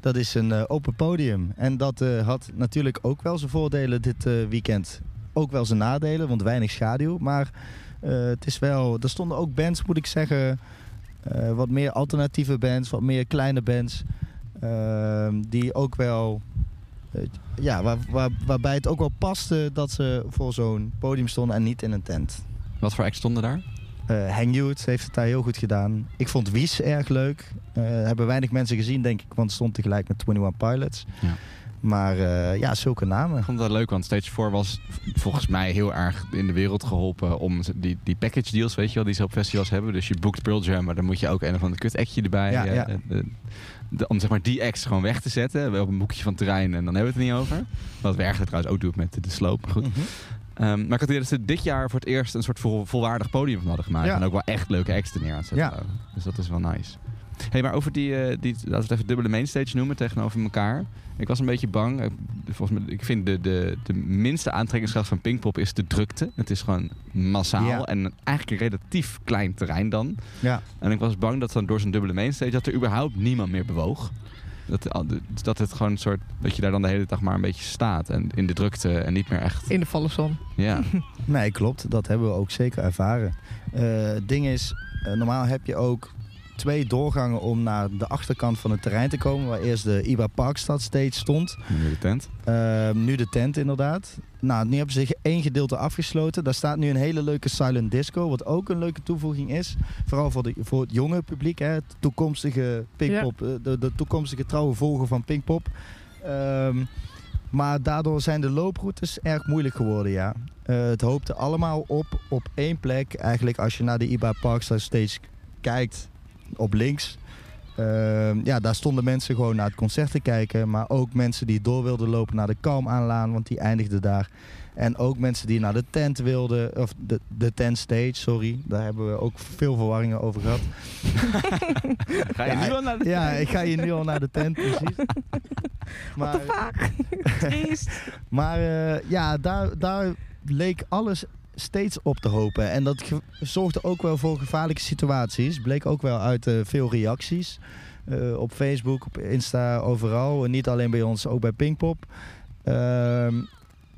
Dat is een open podium. En dat eh, had natuurlijk ook wel zijn voordelen dit eh, weekend. Ook wel zijn nadelen, want weinig schaduw. Maar eh, het is wel... Er stonden ook bands, moet ik zeggen... eh, wat meer alternatieve bands, wat meer kleine bands. ehm, die ook wel... eh, ja, waar, waar, waarbij het ook wel paste dat ze voor zo'n podium stonden en niet in een tent. Wat voor acts stonden daar? Hang Youth heeft het daar heel goed gedaan. Ik vond Wies erg leuk. Hebben weinig mensen gezien, denk ik, want het stond tegelijk met 21 Pilots. Ja. Maar eh, ja, zulke namen. Ik vond dat leuk, want Stage 4 was volgens mij heel erg in de wereld geholpen om die, die package deals, weet je wel, die ze op festivals hebben. Dus je boekt Pearl Jam, maar dan moet je ook een of ander kut actje erbij. Ja, eh, ja. eh, de- de- om zeg maar die acts gewoon weg te zetten, op een boekje van terrein en dan hebben we het er niet over. Wat we eigenlijk trouwens ook doen met de, de sloop. Maar Goed. Mhm. Ehm, maar ik had het idee dat ze dit jaar voor het eerst een soort vol, volwaardig podium van hadden gemaakt. Ja. En ook wel echt leuke acts er neer aan het zetten. Ja. Dus dat is wel nice. Hey, maar over die, eh, die, laten we het even dubbele mainstage noemen tegenover elkaar. Ik was een beetje bang. Eh, Volgens mij, ik vind de, de, de minste aantrekkingskracht van Pinkpop is de drukte. Het is gewoon massaal Ja. en eigenlijk een relatief klein terrein dan. Ja. En ik was bang dat dan door zijn dubbele mainstage dat er überhaupt niemand meer bewoog. Dat, dat het gewoon een soort dat je daar dan de hele dag maar een beetje staat en in de drukte en niet meer echt. In de volle zon. Ja. Nee, klopt. Dat hebben we ook zeker ervaren. Eh, het ding is, eh, normaal heb je ook twee doorgangen om naar de achterkant van het terrein te komen. Waar eerst de IBA Parkstad stage stond. Nu de tent. Ehm, nu de tent inderdaad. Nou, nu hebben ze zich één gedeelte afgesloten. Daar staat nu een hele leuke silent disco. Wat ook een leuke toevoeging is. Vooral voor, de, voor het jonge publiek. Hè, het toekomstige Pinkpop. eh, De, de toekomstige trouwe volger van Pinkpop. Ehm, maar daardoor zijn de looproutes erg moeilijk geworden, ja. Eh, het hoopte allemaal op op één plek. Eigenlijk als je naar de IBA Parkstar Stage kijkt, op links. Ehm, ja, daar stonden mensen gewoon naar het concert te kijken. Maar ook mensen die door wilden lopen naar de Kalm aanlaan, want die eindigde daar. En ook mensen die naar de tent wilden, of de, de tent stage, sorry. Daar hebben we ook veel verwarringen over gehad. Ga je Ja, nu al naar de Ja, ik ga hier nu al naar de tent, precies. Maar, Triest. maar eh, ja, daar, daar leek alles steeds op te hopen. En dat zorgde ook wel voor gevaarlijke situaties. Bleek ook wel uit eh, veel reacties. Eh, op Facebook, op Insta, overal. En niet alleen bij ons, ook bij Pinkpop. Ehm,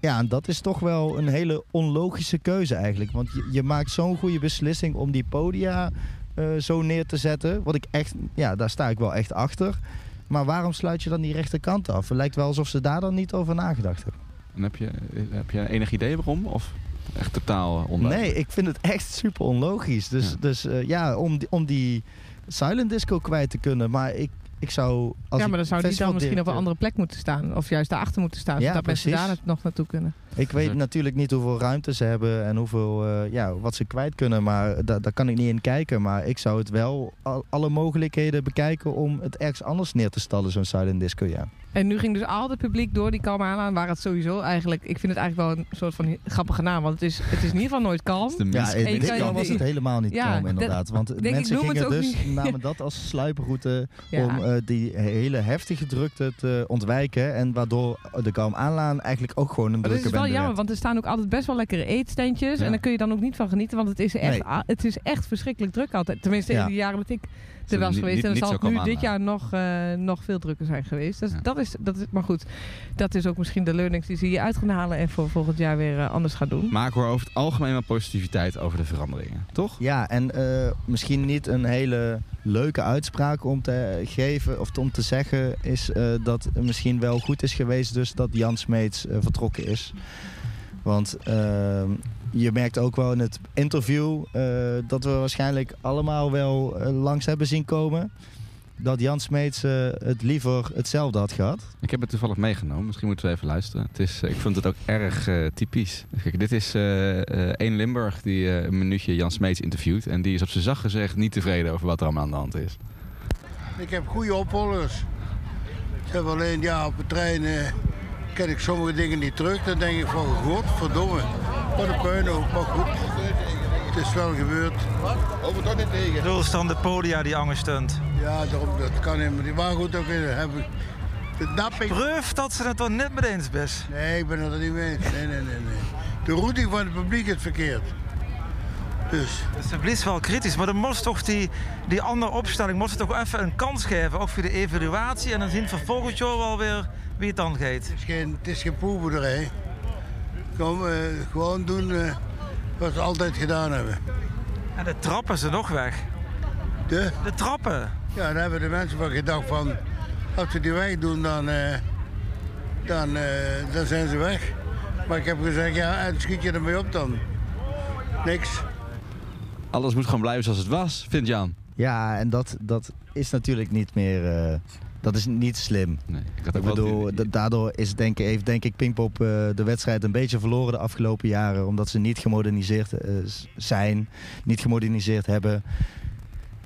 ja, en dat is toch wel een hele onlogische keuze eigenlijk. Want je, je maakt zo'n goede beslissing om die podia eh, zo neer te zetten. Wat ik echt, ja, daar sta ik wel echt achter. Maar waarom sluit je dan die rechterkant af? Het lijkt wel alsof ze daar dan niet over nagedacht hebben. En heb je, heb je enig idee waarom? Of echt totaal onduidelijk? Nee, ik vind het echt super onlogisch. Dus Ja. dus, eh, ja om, die, om die silent disco kwijt te kunnen. Maar ik, ik zou... Als ja, maar dan zou die dan misschien op een andere plek moeten staan. Of juist daarachter moeten staan. Ja, zodat mensen daar nog naartoe kunnen. Ik weet natuurlijk niet hoeveel ruimte ze hebben en hoeveel, eh, ja, wat ze kwijt kunnen. Maar da- daar kan ik niet in kijken. Maar ik zou het wel al- alle mogelijkheden bekijken om het ergens anders neer te stallen, zo'n silent disco, ja. En nu ging dus al het publiek door die kalm aan. Waar het sowieso eigenlijk... Ik vind het eigenlijk wel een soort van grappige naam. Want het is, het is in ieder geval nooit kalm. Dat is de Ja, in ik dit kan- geval was het helemaal niet Ja, kalm inderdaad. Want mensen noem het gingen ook dus, niet. namen dat als sluiproute Ja. om eh, die hele heftige drukte te ontwijken. En waardoor de kalm aanlaan eigenlijk ook gewoon een Maar dat drukke is wel bende jammer, werd. want er staan ook altijd best wel lekkere eetstandjes. Ja. En daar kun je dan ook niet van genieten, want het is echt, Nee. het is echt verschrikkelijk druk altijd. Tenminste, Ja. in de jaren dat ik er was geweest. niet- en niet zal het nu dit jaar nog, eh, nog veel drukker zijn geweest. Dus Ja. dat, is, dat is, maar goed, dat is ook misschien de learnings die ze hier uit gaan halen en voor volgend jaar weer eh, anders gaan doen. Maar ik hoor over het algemeen wel positiviteit over de veranderingen. Toch? Ja, en eh, misschien niet een hele leuke uitspraak om te geven of om te zeggen is eh, dat het misschien wel goed is geweest dus dat Jan Smeets vertrokken is. Want ehm, je merkt ook wel in het interview eh, dat we waarschijnlijk allemaal wel eh, langs hebben zien komen dat Jan Smeets eh, het liever hetzelfde had gehad. Ik heb het toevallig meegenomen. Misschien moeten we even luisteren. Het is, ik vond het ook erg eh, typisch. Kijk, dit is eh eh, een Limburg die eh, een minuutje Jan Smeets interviewt. En die is op zijn zacht gezegd niet tevreden over wat er allemaal aan de hand is. Ik heb goede opvolgers. Ze hebben alleen, ja, op de trein ken ik sommige dingen niet terug. Dan denk ik van, godverdomme, wat een puinhoop. Maar goed, het is wel gebeurd. Over dat niet tegen. de podia die angststunt. Ja, daarom, dat kan helemaal niet. Maar goed, ook weer heb ik... Dat nap ik. Proof dat ze het er net mee eens is. Nee, ik ben het er niet mee eens. Nee, nee, nee, nee. De routing van het publiek is verkeerd. Dus, Dus ze blijft wel kritisch, maar dan moest toch die, die andere opstelling moest toch even een kans geven, ook voor de evaluatie. En dan zien we volgend jaar wel weer wie het dan gaat. het is geen, het is geen poelboerderij. Kom, eh, gewoon doen eh, wat ze altijd gedaan hebben. En de trappen zijn nog weg. De? De trappen. Ja, daar hebben de mensen van gedacht van... als we die weg doen, dan, eh, dan, eh, dan zijn ze weg. Maar ik heb gezegd, ja, en schiet je ermee op dan? Niks. Alles moet gewoon blijven zoals het was, vindt Jan. Ja, en dat, dat is natuurlijk niet meer. Dat is niet slim. Nee, ik had Ik bedoel, daardoor is denk ik, heeft denk ik Pinkpop eh, de wedstrijd een beetje verloren de afgelopen jaren. Omdat ze niet gemoderniseerd eh, zijn, niet gemoderniseerd hebben.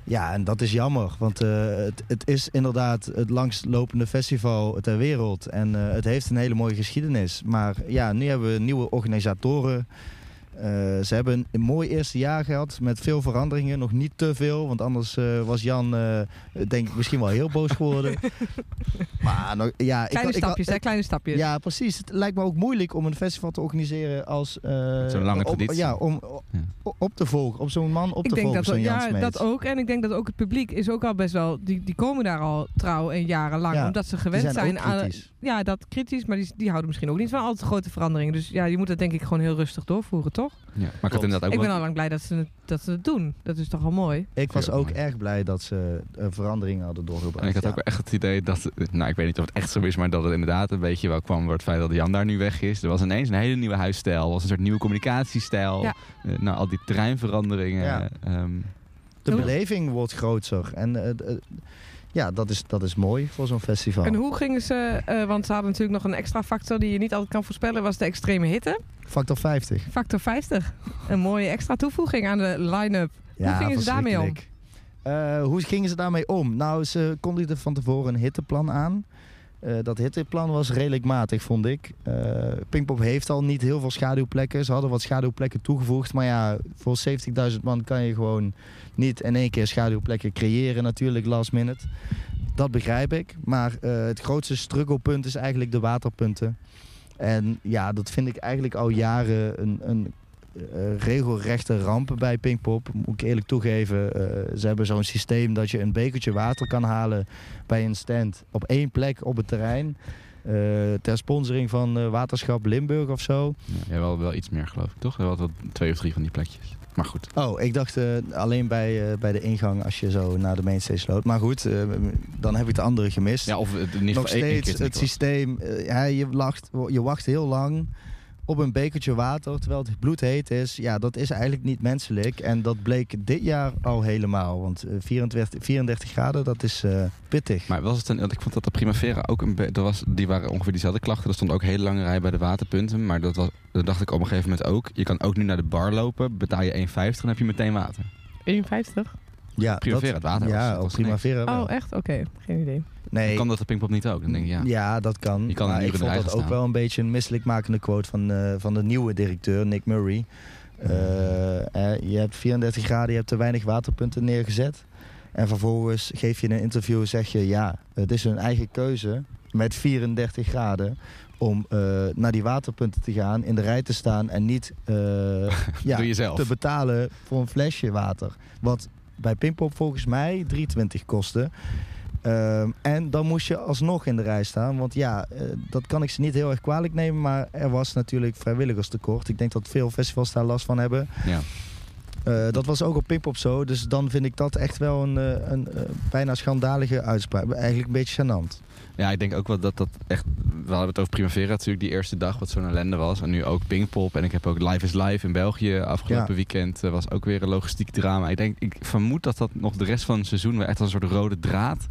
Ja, en dat is jammer. Want eh, het, het is inderdaad het langstlopende festival ter wereld. En het heeft een hele mooie geschiedenis. Maar ja, nu hebben we nieuwe organisatoren. Eh, ze hebben een, een mooi eerste jaar gehad met veel veranderingen. Nog niet te veel, want anders eh, was Jan, eh, denk ik, misschien wel heel boos geworden. Maar nog, ja, ik, Kleine ik- stapjes, ik- hè? Kleine stapjes. Ja, precies. Het lijkt me ook moeilijk om een festival te organiseren als... eh, Zo'n lange om- traditie. Ja, om o- Ja. o- op te volgen. Op zo'n man op ik te denk volgen, dat, zo'n ja, Smeets. dat ook. En ik denk dat ook het publiek is ook al best wel... Die, die komen daar al trouw en jarenlang. Ja, omdat ze Die gewend zijn, zijn, ook aan... kritisch. Ja, dat kritisch. Maar die, die houden misschien ook niet van al te grote veranderingen. Dus ja, je moet dat denk ik gewoon heel rustig doorvoeren, toch? Ja. Maar ik had inderdaad ook ik ben wel- al lang blij dat ze, het, dat ze het doen. Dat is toch al mooi. Ik was ook erg blij dat ze eh, veranderingen hadden doorgebracht. En ik had ja. ook echt het idee dat, nou ik weet niet of het echt zo is, maar dat het inderdaad een beetje wel kwam door het feit dat Jan daar nu weg is. Er was ineens een hele nieuwe huisstijl, er was een soort nieuwe communicatiestijl. Ja. Eh, nou, al die terreinveranderingen. Ja. ehm, De beleving wordt groter. En eh, ja, dat is, dat is mooi voor zo'n festival. En hoe gingen ze... eh, want ze hadden natuurlijk nog een extra factor die je niet altijd kan voorspellen. Was de extreme hitte. Factor 50. Factor 50. Een mooie extra toevoeging aan de line-up. Ja, gingen ze daarmee om? Eh, hoe gingen ze daarmee om? Nou, ze kondigden van tevoren een hitteplan aan. Eh, dat hitteplan was redelijk matig, vond ik. Eh Pinkpop heeft al niet heel veel schaduwplekken. Ze hadden wat schaduwplekken toegevoegd. Maar ja, voor 70.000 man kan je gewoon niet in één keer schaduwplekken creëren natuurlijk last minute. Dat begrijp ik. Maar eh, het grootste strugglepunt is eigenlijk de waterpunten. En ja, dat vind ik eigenlijk al jaren een, een regelrechte rampen bij Pinkpop. Moet ik eerlijk toegeven. Eh, ze hebben zo'n systeem dat je een bekertje water kan halen bij een stand op één plek op het terrein. Eh, ter sponsoring van eh, Waterschap Limburg of zo. ja, wel, wel iets meer geloof ik, toch? Had wel twee of drie van die plekjes. Maar goed. Oh, ik dacht eh, alleen bij, eh, bij de ingang als je zo naar de mainstage loopt. Maar goed, eh, dan heb ik de andere gemist. Ja, of in ieder Nog geval steeds het systeem. eh, ja, je, lacht, je wacht heel lang op een bekertje water terwijl het bloedheet is. Ja, dat is eigenlijk niet menselijk. En dat bleek dit jaar al helemaal. Want eh, 24, 34 graden, dat is eh, pittig. Maar was het een, ik vond dat de Primavera ook een beetje, was, die waren ongeveer diezelfde klachten. Er stond ook een hele lange rij bij de waterpunten. Maar dat, was, dat dacht ik op een gegeven moment ook. Je kan ook nu naar de bar lopen, betaal je 1,50 dan heb je meteen water. 51. Ja, Primavera, het water was- Ja, dat op was Primavera wel. Oh, echt? Oké. Geen idee. nee, Dan kan dat de Pinkpop niet ook? Dan denk ik, ja. Ja, dat kan. Je kan een maar uur ik vond dat ook wel een beetje een misselijkmakende quote van, eh, van de nieuwe directeur, Nick Murray. Eh, eh, je hebt 34 graden, je hebt te weinig waterpunten neergezet. En vervolgens geef je in een interview, zeg je ja, het is hun eigen keuze met 34 graden om eh, naar die waterpunten te gaan, in de rij te staan en niet eh, ja, te betalen voor een flesje water. Wat bij Pinkpop volgens mij 3,20 kostte. Ehm, en dan moest je alsnog in de rij staan. Want ja, eh, dat kan ik ze niet heel erg kwalijk nemen. Maar er was natuurlijk vrijwilligerstekort. Ik denk dat veel festivals daar last van hebben. Ja. Eh, dat was ook op Pinkpop zo. Dus dan vind ik dat echt wel een, eh, een eh, bijna schandalige uitspraak. Eigenlijk een beetje gênant. Ja, ik denk ook wel dat dat echt... We hadden het over Primavera natuurlijk die eerste dag, wat zo'n ellende was. En nu ook Pinkpop. En ik heb ook Live is Live in België afgelopen Ja. weekend. was ook weer een logistiek drama. Ik denk, ik vermoed dat dat nog de rest van het seizoen weer echt als een soort rode draad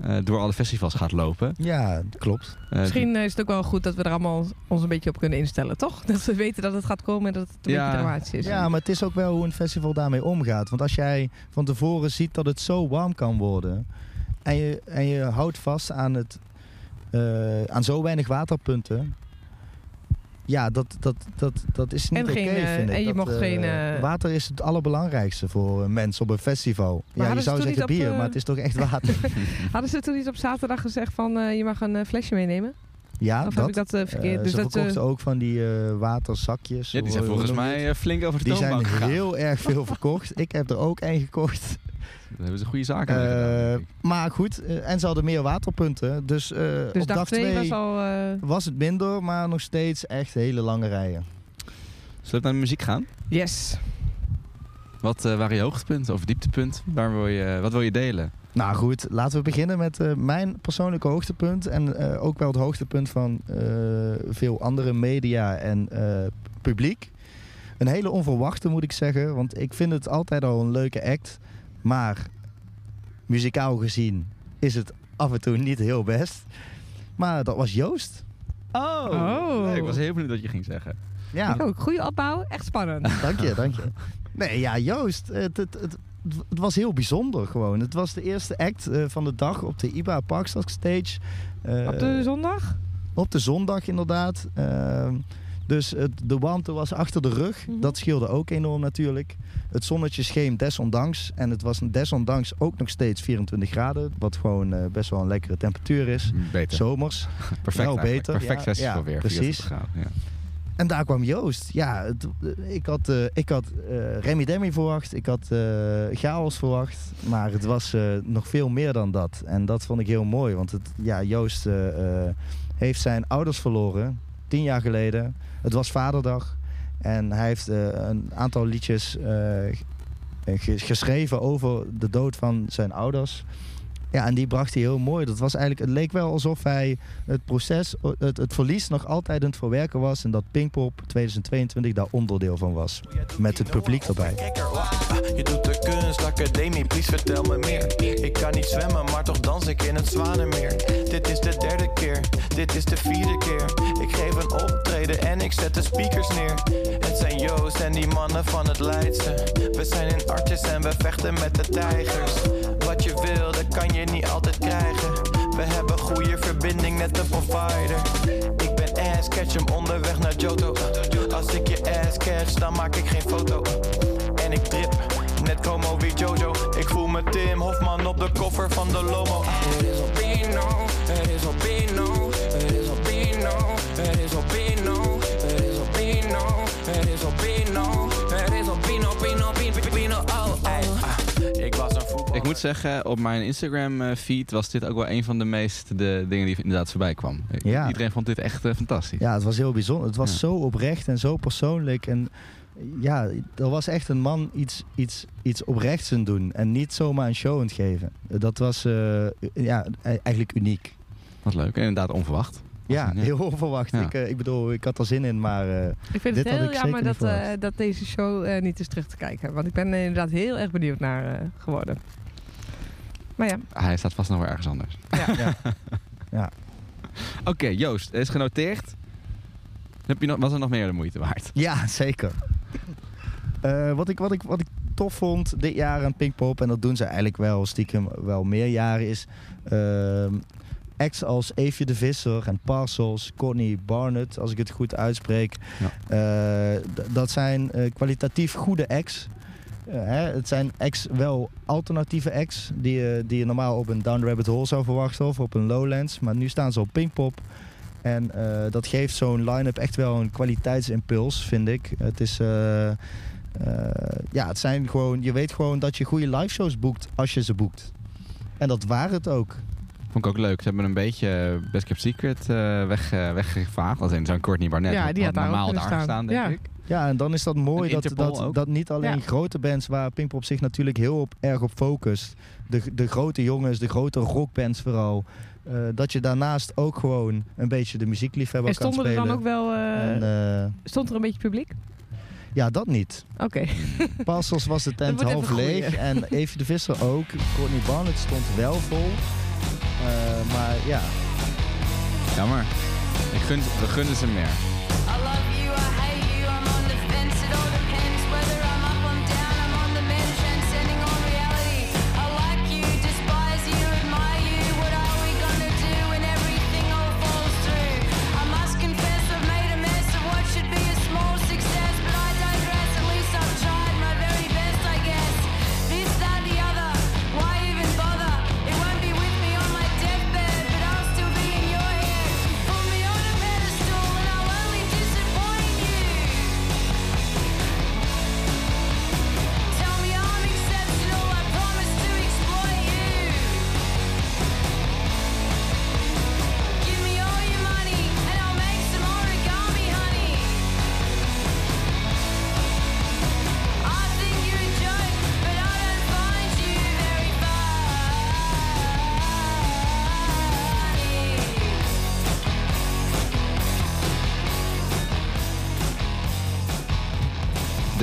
eh, door alle festivals gaat lopen. Ja, klopt. Eh, Misschien is het ook wel goed dat we er allemaal ons een beetje op kunnen instellen, toch? Dat we weten dat het gaat komen en dat het een Ja. beetje dramatisch is. Ja, maar het is ook wel hoe een festival daarmee omgaat. Want als jij van tevoren ziet dat het zo warm kan worden... en je, en je houdt vast aan, het, eh, aan zo weinig waterpunten... Ja, dat, dat, dat, dat is niet oké, eh, vind ik. en je Dat, mocht eh, geen, eh, Water is het allerbelangrijkste voor een mens op een festival. ja, je zou zeggen op, bier, maar het is toch echt water. Hadden ze toen niet op zaterdag gezegd van eh, je mag een flesje meenemen? ja, of dat. heb ik dat verkeerd? Dus ze dat, verkochten ook van die eh, waterzakjes. ja, die zijn volgens mij flink over de Die zijn gegaan. heel erg veel verkocht. Ik heb er ook één gekocht. Daar hebben ze goede zaken mee Eh, gedaan, maar goed, eh, en ze hadden meer waterpunten. Dus, eh, dus op dag dag 2 2 was al... was het minder, maar nog steeds echt hele lange rijen. Zullen we naar de muziek gaan? yes. Wat eh, waren je hoogtepunten of dieptepunten? Waar wil je, wat wil je delen? Nou goed, laten we beginnen met eh, mijn persoonlijke hoogtepunt. En eh, ook wel het hoogtepunt van eh, veel andere media en eh, publiek. Een hele onverwachte moet ik zeggen, want ik vind het altijd al een leuke act. Maar muzikaal gezien is het af en toe niet heel best. Maar dat was Joost. Oh, Oh. Nee, ik was heel benieuwd wat je ging zeggen. Ja, Ik ook. Goede opbouw. Echt spannend. dank je, dank je. Nee, ja, Joost, het, het, het, het was heel bijzonder gewoon. Het was de eerste act eh, van de dag op de IBA Parkstad Stage. Eh, Op de zondag? Op de zondag inderdaad. Ehm, Dus het, de warmte was achter de rug. Mhm. Dat scheelde ook enorm natuurlijk. Het zonnetje scheen desondanks. En het was desondanks ook nog steeds 24 graden. Wat gewoon eh, best wel een lekkere temperatuur is. Beter. Zomers. Perfect wel beter, Perfect ja, weer. precies. 24 graden, Ja. En daar kwam Joost. Ja, het- eh, ik had, eh, ik had eh, Remy Demi verwacht. Ik had eh, Chaos verwacht. Maar het was eh, nog veel meer dan dat. En dat vond ik heel mooi. Want het, ja, Joost eh, eh, heeft zijn ouders verloren. Tien jaar geleden. Het was vaderdag. En hij heeft eh, een aantal liedjes eh, ge- geschreven over de dood van zijn ouders. Ja, en die bracht hij heel mooi. Dat was eigenlijk, het leek wel alsof hij het proces, het, verlies nog altijd aan het verwerken was. En dat Pinkpop 2022 daar onderdeel van was. Met het publiek erbij. Je doet de kunstacademie, please vertel me meer. Ik kan niet zwemmen, maar toch dans ik in het Zwanenmeer. Dit is de derde keer, dit is de vierde keer. Ik geef een optreden en ik zet de speakers neer. Het zijn Joost en die mannen van het Leidse. We zijn in artjes en we vechten met de tijgers. Wat je wil, dat kan je niet altijd krijgen. We hebben goede verbinding met de provider. Ik ben ass, catch hem onderweg naar Joto. Als ik je ass catch, dan maak ik geen foto. En ik drip, net como wie Jojo. Ik voel me Tim Hofman op de koffer van de Lomo. Het is Albino, het is Albino, het is Albino, het is Albino, het is Albino, het is Albino, moet zeggen, op mijn Instagram eh, feed was dit ook wel een van de meest de dingen die inderdaad voorbij kwam. Ja. Iedereen vond dit echt eh, fantastisch. Ja, het was heel bijzonder. Het was Ja. zo oprecht en zo persoonlijk. En ja, er was echt een man iets, iets, iets oprechts aan doen. En niet zomaar een show aan het geven. Dat was eh, ja, e- eigenlijk uniek. Wat leuk. En inderdaad onverwacht. Ja, heel onverwacht. Ja. Ik, ik bedoel, ik had er zin in, maar eh, Ik vind Dit het had heel ik jammer zeker dat, niet eh, verwacht. dat deze show eh, niet is terug te kijken. Want ik ben er inderdaad heel erg benieuwd naar eh, geworden. Maar ja, Hij staat vast nog wel ergens anders. Ja. Ja. Ja. Oké, Joost, is genoteerd. Heb je nog, was er nog meer de moeite waard? ja, zeker. Eh, wat, ik, wat, ik, wat ik tof vond dit jaar aan Pinkpop, en dat doen ze eigenlijk wel stiekem wel meer jaren, is ehm acts als Eefje de Visser en Parcels, Connie Barnett, als ik het goed uitspreek. Eh, dat zijn eh, kwalitatief goede acts. Eh, hè, het zijn acts wel alternatieve acts die je, die je normaal op een Down Rabbit Hole zou verwachten of op een Lowlands. Maar nu staan ze op Pinkpop. En eh, dat geeft zo'n line-up echt wel een kwaliteitsimpuls, vind ik. Het is... eh, eh, ja, het zijn gewoon... Je weet gewoon dat je goede live shows boekt als je ze boekt. En dat waren het ook. Vond ik ook leuk. Ze hebben een beetje eh, Best Kept Secret eh, weg, eh, weggevaagd. Als in zo'n Courtney Barnett. Ja, die had normaal daar staan. gestaan, denk Ja. ik. Ja, en dan is dat mooi En dat, dat, dat niet alleen Ja. grote bands waar Pinkpop zich natuurlijk heel op, erg op focust. De, de grote jongens, de grote rockbands vooral. eh, dat je daarnaast ook gewoon een beetje de muziekliefhebber en kan stonden er spelen. dan ook wel... eh, En, eh, stond er een beetje publiek? ja, dat niet. Oké. Passels was de tent half even leeg. groeien. En Evie de Visser ook. Courtney Barnett stond wel vol. Eh, maar ja, Jammer. Ik gun, we gunnen ze meer. I love you, I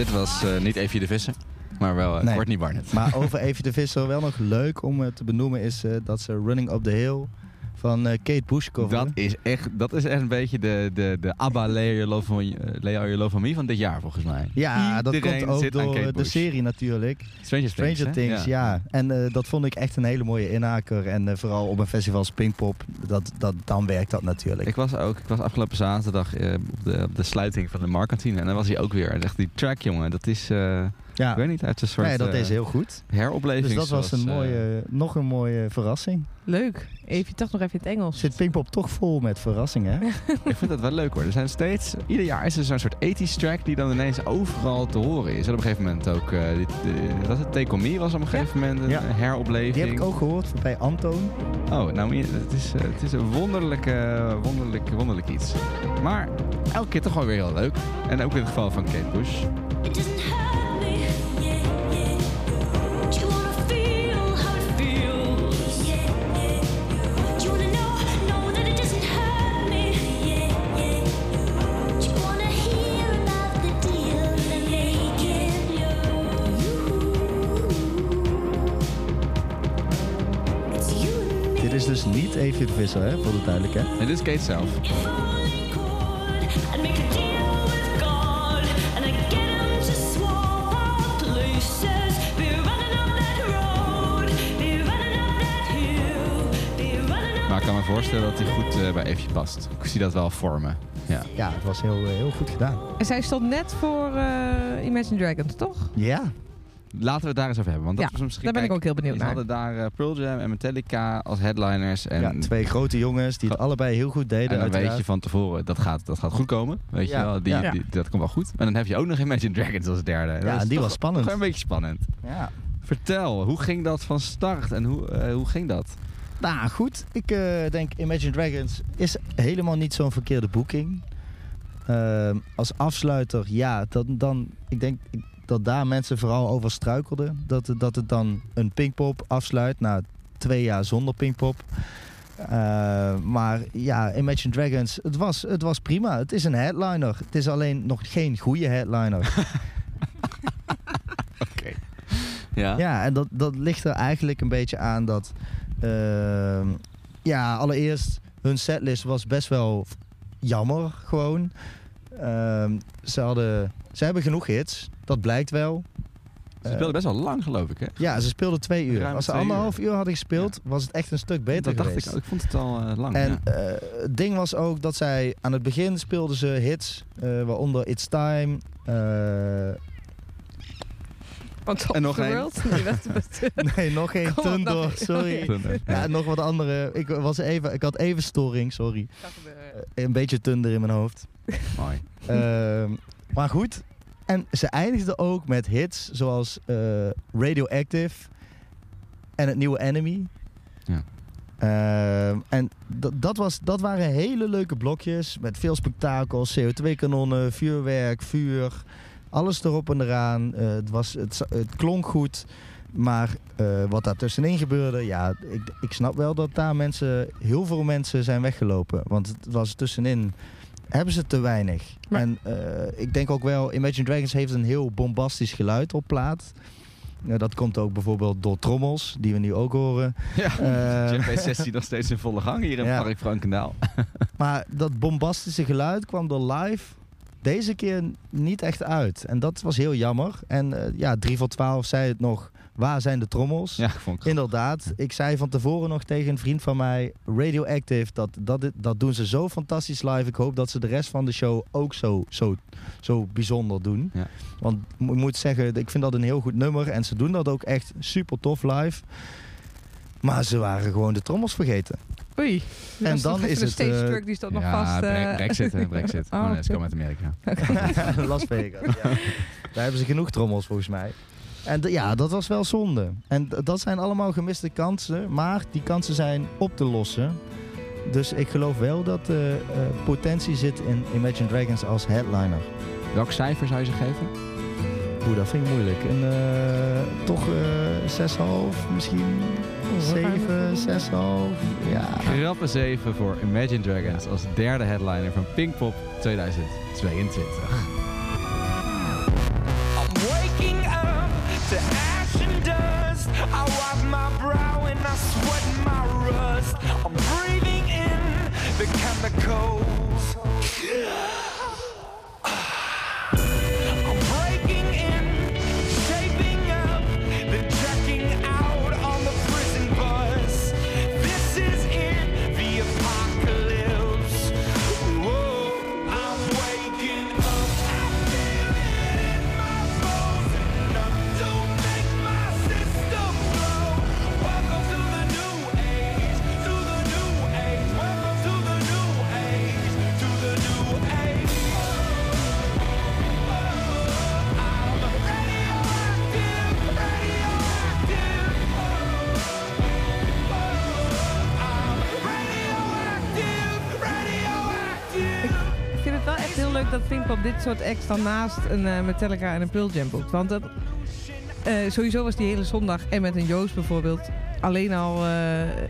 Dit was eh, niet Evie de Visser, maar wel uh, Nee. Courtney Barnett. maar over Evie de Visser wel nog leuk om eh, te benoemen is eh, dat ze Running Up the Hill van eh, Kate Bush cover. Dat is echt, dat is echt een beetje de, de, de ABBA Leo Your Love van Me van dit jaar volgens mij. Ja, dat komt ook door de serie natuurlijk. Stranger Things, Stranger? Things, ja. En eh, dat vond ik echt een hele mooie inhaker. En eh, vooral op een festival als Pinkpop, dat, dat, dan werkt dat natuurlijk. Ik was ook, ik was afgelopen zaterdag op, de, op de sluiting van de Markantine en dan was hij ook weer. En echt die track, jongen, dat is, ja, ik weet niet, uit een soort nee, dat eh, is heel goed. heropleving. Dus dat was een eh, mooie, nog een mooie verrassing. Leuk. Even toch nog even in het Engels. Zit Pinkpop toch vol met verrassingen, hè? Ik vind dat wel leuk hoor. Er zijn steeds, ieder jaar is er zo'n soort 80s track die dan ineens overal te horen is. En op een gegeven moment ook, eh dit, eh, was het Take On Me was op een gegeven moment een Ja. heropleving. Die heb ik ook gehoord bij Antoon. Oh, nou, het is, eh, het is een wonderlijk, eh, wonderlijk, wonderlijk iets. Maar elke keer toch wel weer heel leuk. En ook in het geval van Kate Bush. Is dus niet Evie de Visser, hè, voor de duidelijkheid. En dit is Kate zelf. falling chord. I'd make a deal with God, and I get him to swap our places. Be running up that road, be running up that hill, be running up. Maar ik kan me voorstellen dat hij goed eh, bij Evie past. Ik zie dat wel voor me. Ja. Ja, het was heel, eh, heel goed gedaan. En zij stond net voor eh, Imagine Dragons, toch? Ja, Laten we het daar eens over hebben. Want dat Ja, was misschien, Daar ben ik ook heel benieuwd Ze naar. hadden daar eh, Pearl Jam en Metallica als headliners. En, ja, twee grote jongens die het allebei heel goed deden. en dan weet je van tevoren, dat gaat, dat gaat goed komen. Weet Ja, je wel, die, ja. die- dat komt wel goed. En dan heb je ook nog Imagine Dragons als derde. Ja, en die toch- was spannend. een beetje spannend. Ja. Vertel, hoe ging dat van start en hoe, eh, hoe ging dat? Nou goed, ik eh, denk Imagine Dragons is helemaal niet zo'n verkeerde boeking. Ehm, als afsluiter, ja, dan, dan, ik denk dat daar mensen vooral over struikelden. Dat, het- dat het dan een Pinkpop afsluit na twee jaar zonder Pinkpop. Eh, maar ja, Imagine Dragons, het was, het was prima. Het is een headliner. Het is alleen nog geen goede headliner. Ja. Ja, en dat, dat ligt er eigenlijk een beetje aan dat... ehm, ja, allereerst, hun setlist was best wel jammer gewoon. Ehm, ze, hadden, ze hebben genoeg hits, dat blijkt wel. Ze speelden best wel lang, geloof ik, hè? Ja, ze speelden twee uur. Ruim Als ze anderhalf uur, hadden gespeeld, was het echt een stuk beter dat dacht geweest. ik ook. Ik vond het al eh, lang. En ja. eh, het ding was ook dat zij aan het begin speelden ze hits, eh, waaronder It's Time. eh, Top En nog één. Nee, nog geen Tundor, sorry. Thunder, Ja, en nog wat andere. Ik, was even, ik had even storing, sorry. Een beetje Thunder in mijn hoofd. Mooi. Maar goed. En ze eindigde ook met hits zoals eh, Radioactive en het nieuwe Enemy. Ja. Ehm, en dat, was, dat waren hele leuke blokjes met veel spektakel, CO2-kanonnen, vuurwerk, vuur. Alles erop en eraan. Eh, het, was, het klonk goed. Maar eh, wat daar tussenin gebeurde, ja, ik, ik snap wel dat daar mensen, heel veel mensen zijn weggelopen. Want het was tussenin, hebben ze te weinig. Maar- En eh, ik denk ook wel, Imagine Dragons heeft een heel bombastisch geluid op plaat. Ja, dat komt ook bijvoorbeeld door trommels, die we nu ook horen. Ja, Eh, Jam sessie nog steeds in volle gang hier in Ja. Park Frankendaal. Maar dat bombastische geluid kwam door live deze keer niet echt uit. En dat was heel jammer. En eh, ja, 3 voor 12 zei het nog, waar zijn de trommels? Ja, ik vond het Inderdaad, ik zei van tevoren nog tegen een vriend van mij, Radioactive, dat, dat, dat doen ze zo fantastisch live. Ik hoop dat ze de rest van de show ook zo, zo, zo bijzonder doen. Ja. Want ik moet zeggen, ik vind dat een heel goed nummer en ze doen dat ook echt super tof live. Maar ze waren gewoon de trommels vergeten. Oei. En dan is een het, stage eh, struck, die staat nog ja, vast. Bre- eh. Brexit, hè, Brexit. Oh, Oh, nee, ze oké. komen uit Amerika. Las Vegas, ja. Daar hebben ze genoeg trommels volgens mij. En ja, dat was wel zonde. En dat zijn allemaal gemiste kansen. Maar die kansen zijn op te lossen. Dus ik geloof wel dat er eh, potentie zit in Imagine Dragons als headliner. Welk cijfer zou je ze geven? Oeh, dat vind ik moeilijk. En, eh, toch eh 6,5 misschien? 7, 6,5? Ja. Grappe 7 voor Imagine Dragons als derde headliner van Pinkpop 2022. sweat my rust. I'm breathing in the chemicals. Dat Pinkpop dit soort acts dan naast een eh, Metallica en een Pearl Jam boekt. Want dat, eh, sowieso was die hele zondag en met een Joost bijvoorbeeld alleen al eh,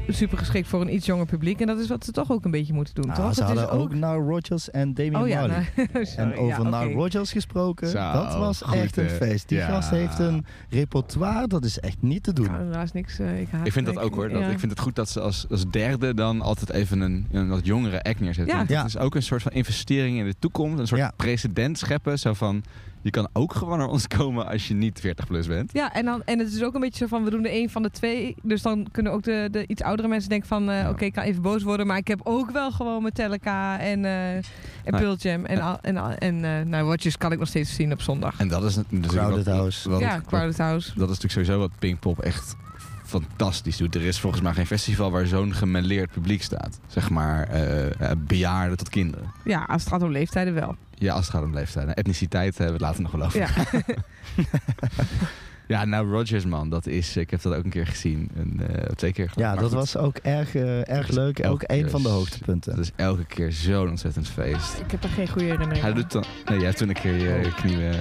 super geschikt voor een iets jonger publiek. En dat is wat ze toch ook een beetje moeten doen, Nou, toch? ze Het is hadden ook Nile Rodgers en Damian Oh ja, Marley. nou, En over ja, Nile oké. Rodgers gesproken, Zo, dat was goed, echt een feest. Die ja. gast heeft een repertoire, dat is echt niet te doen. Nou, helaas niks. eh, ik, Ik vind dat ook hoor. Dat, ja. Ik vind het goed dat ze als, als derde dan altijd even een, een wat jongere act neerzetten. Ja. Want Ja. Het is ook een soort van investering in de toekomst. Een soort Ja. precedent scheppen. Zo van, je kan ook gewoon naar ons komen als je niet 40 plus bent. Ja, en, dan, en het is ook een beetje zo van, we doen er een van de twee. Dus dan kunnen ook de, de iets oudere mensen denken van... eh, Ja. oké, ik kan even boos worden, maar ik heb ook wel gewoon Metallica en, eh en. Pearl Jam. En, al- en, en eh nou, Watches kan ik nog steeds zien op zondag. En dat is natuurlijk Crowded House. wat- ja, wat- Crowded House. dat is natuurlijk sowieso wat Pinkpop echt fantastisch doet. Er is volgens mij geen festival waar zo'n gemêleerd publiek staat. Zeg maar eh, bejaarden tot kinderen. Ja, als het gaat om leeftijden wel. Ja, als het gaat om leeftijd. Etniciteit hebben we het later nog wel over. Ja. Ja, nou Rogers man, dat is, ik heb dat ook een keer gezien. Een, eh, twee keer geloof ik. Ja, Maar dat goed, was ook erg, eh, erg leuk. Ook een van de hoogtepunten. Dat is elke keer zo'n ontzettend feest. ik heb er geen goede herinnering Hij aan. doet dan, nee, jij hebt toen een keer je knieën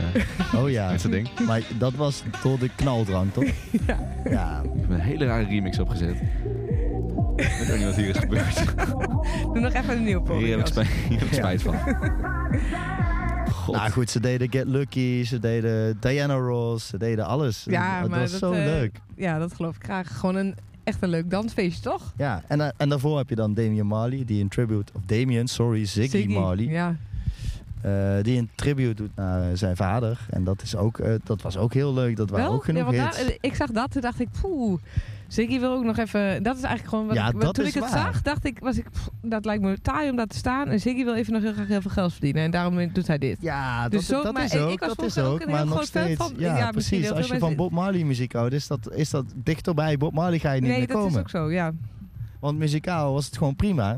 Oh ja, met zo'n ding. Ik maar dat was door de knaldrank, toch? Ja. Ja, heb een hele rare remix opgezet. Ik weet ook niet wat hier is gebeurd. Doe nog even een nieuw poging. Hier heb ik spijt, hier heb ik Ja. spijt van. God. nou goed, ze deden Get Lucky, ze deden Diana Ross, ze deden alles. Ja, het was dat, zo eh, leuk. Ja, dat geloof ik graag. Gewoon een, echt een leuk dansfeestje, toch? Ja, en, da- en daarvoor heb je dan Damian Marley, die een tribute, of Damien, sorry, Ziggy, Marley, Ja. eh, die een tribute doet naar zijn vader. En dat, is ook, eh, dat was ook heel leuk, dat waren Wel? ook genoeg ja, daar- ik zag dat, toen dacht ik, poeh. Ziggy wil ook nog even... Dat is eigenlijk gewoon wat Ja, ik... wat- dat toen ik het waar. zag, dacht ik, was ik... pff, dat lijkt me taai om daar te staan. En Ziggy wil even nog heel graag heel veel geld verdienen. En daarom doet hij dit. Ja, dat, Dus zo- dat maar is ik ook, was dat is ook een maar heel nog steeds. van- ja, precies. Als je van Bob Marley muziek houdt, is dat, is dat dichterbij Bob Marley ga je niet nee, meer dat komen. is ook zo, ja. Want muzikaal was het gewoon prima.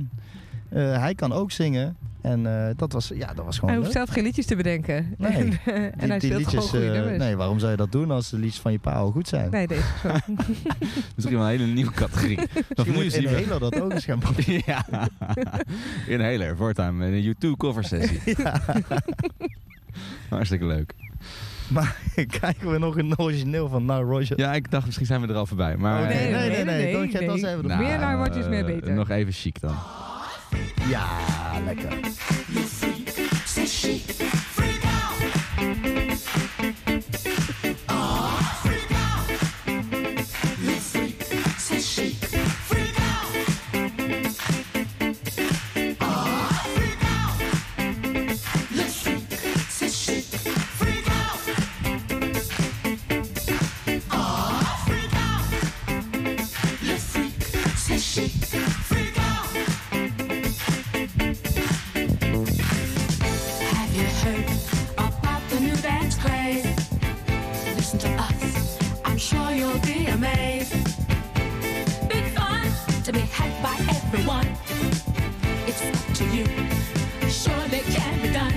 Eh, hij kan ook zingen. En eh, dat, was, ja, dat was Hij gewoon hoeft leuk. zelf geen liedjes te bedenken. Nee. En, en Die- hij die speelt gewoon goede eh, nee, waarom zou je dat doen als de liedjes van je pa al goed zijn? Nee, deze. Misschien wel een hele nieuwe categorie. Nu moet zien we... Inhaler dat ook eens gaan proberen. ja. Inhaler, voortaan met een U2 cover sessie. Hartstikke leuk. Maar krijgen we nog een origineel van Now Roger? Ja, ik dacht misschien zijn we er al voorbij. Maar Oh, nee, nee, nee, nee. nee, dan nee. zijn we er Nou, Meer meer eh, beter. Nog even chic dan. Ja, lekker. To you, surely can be done.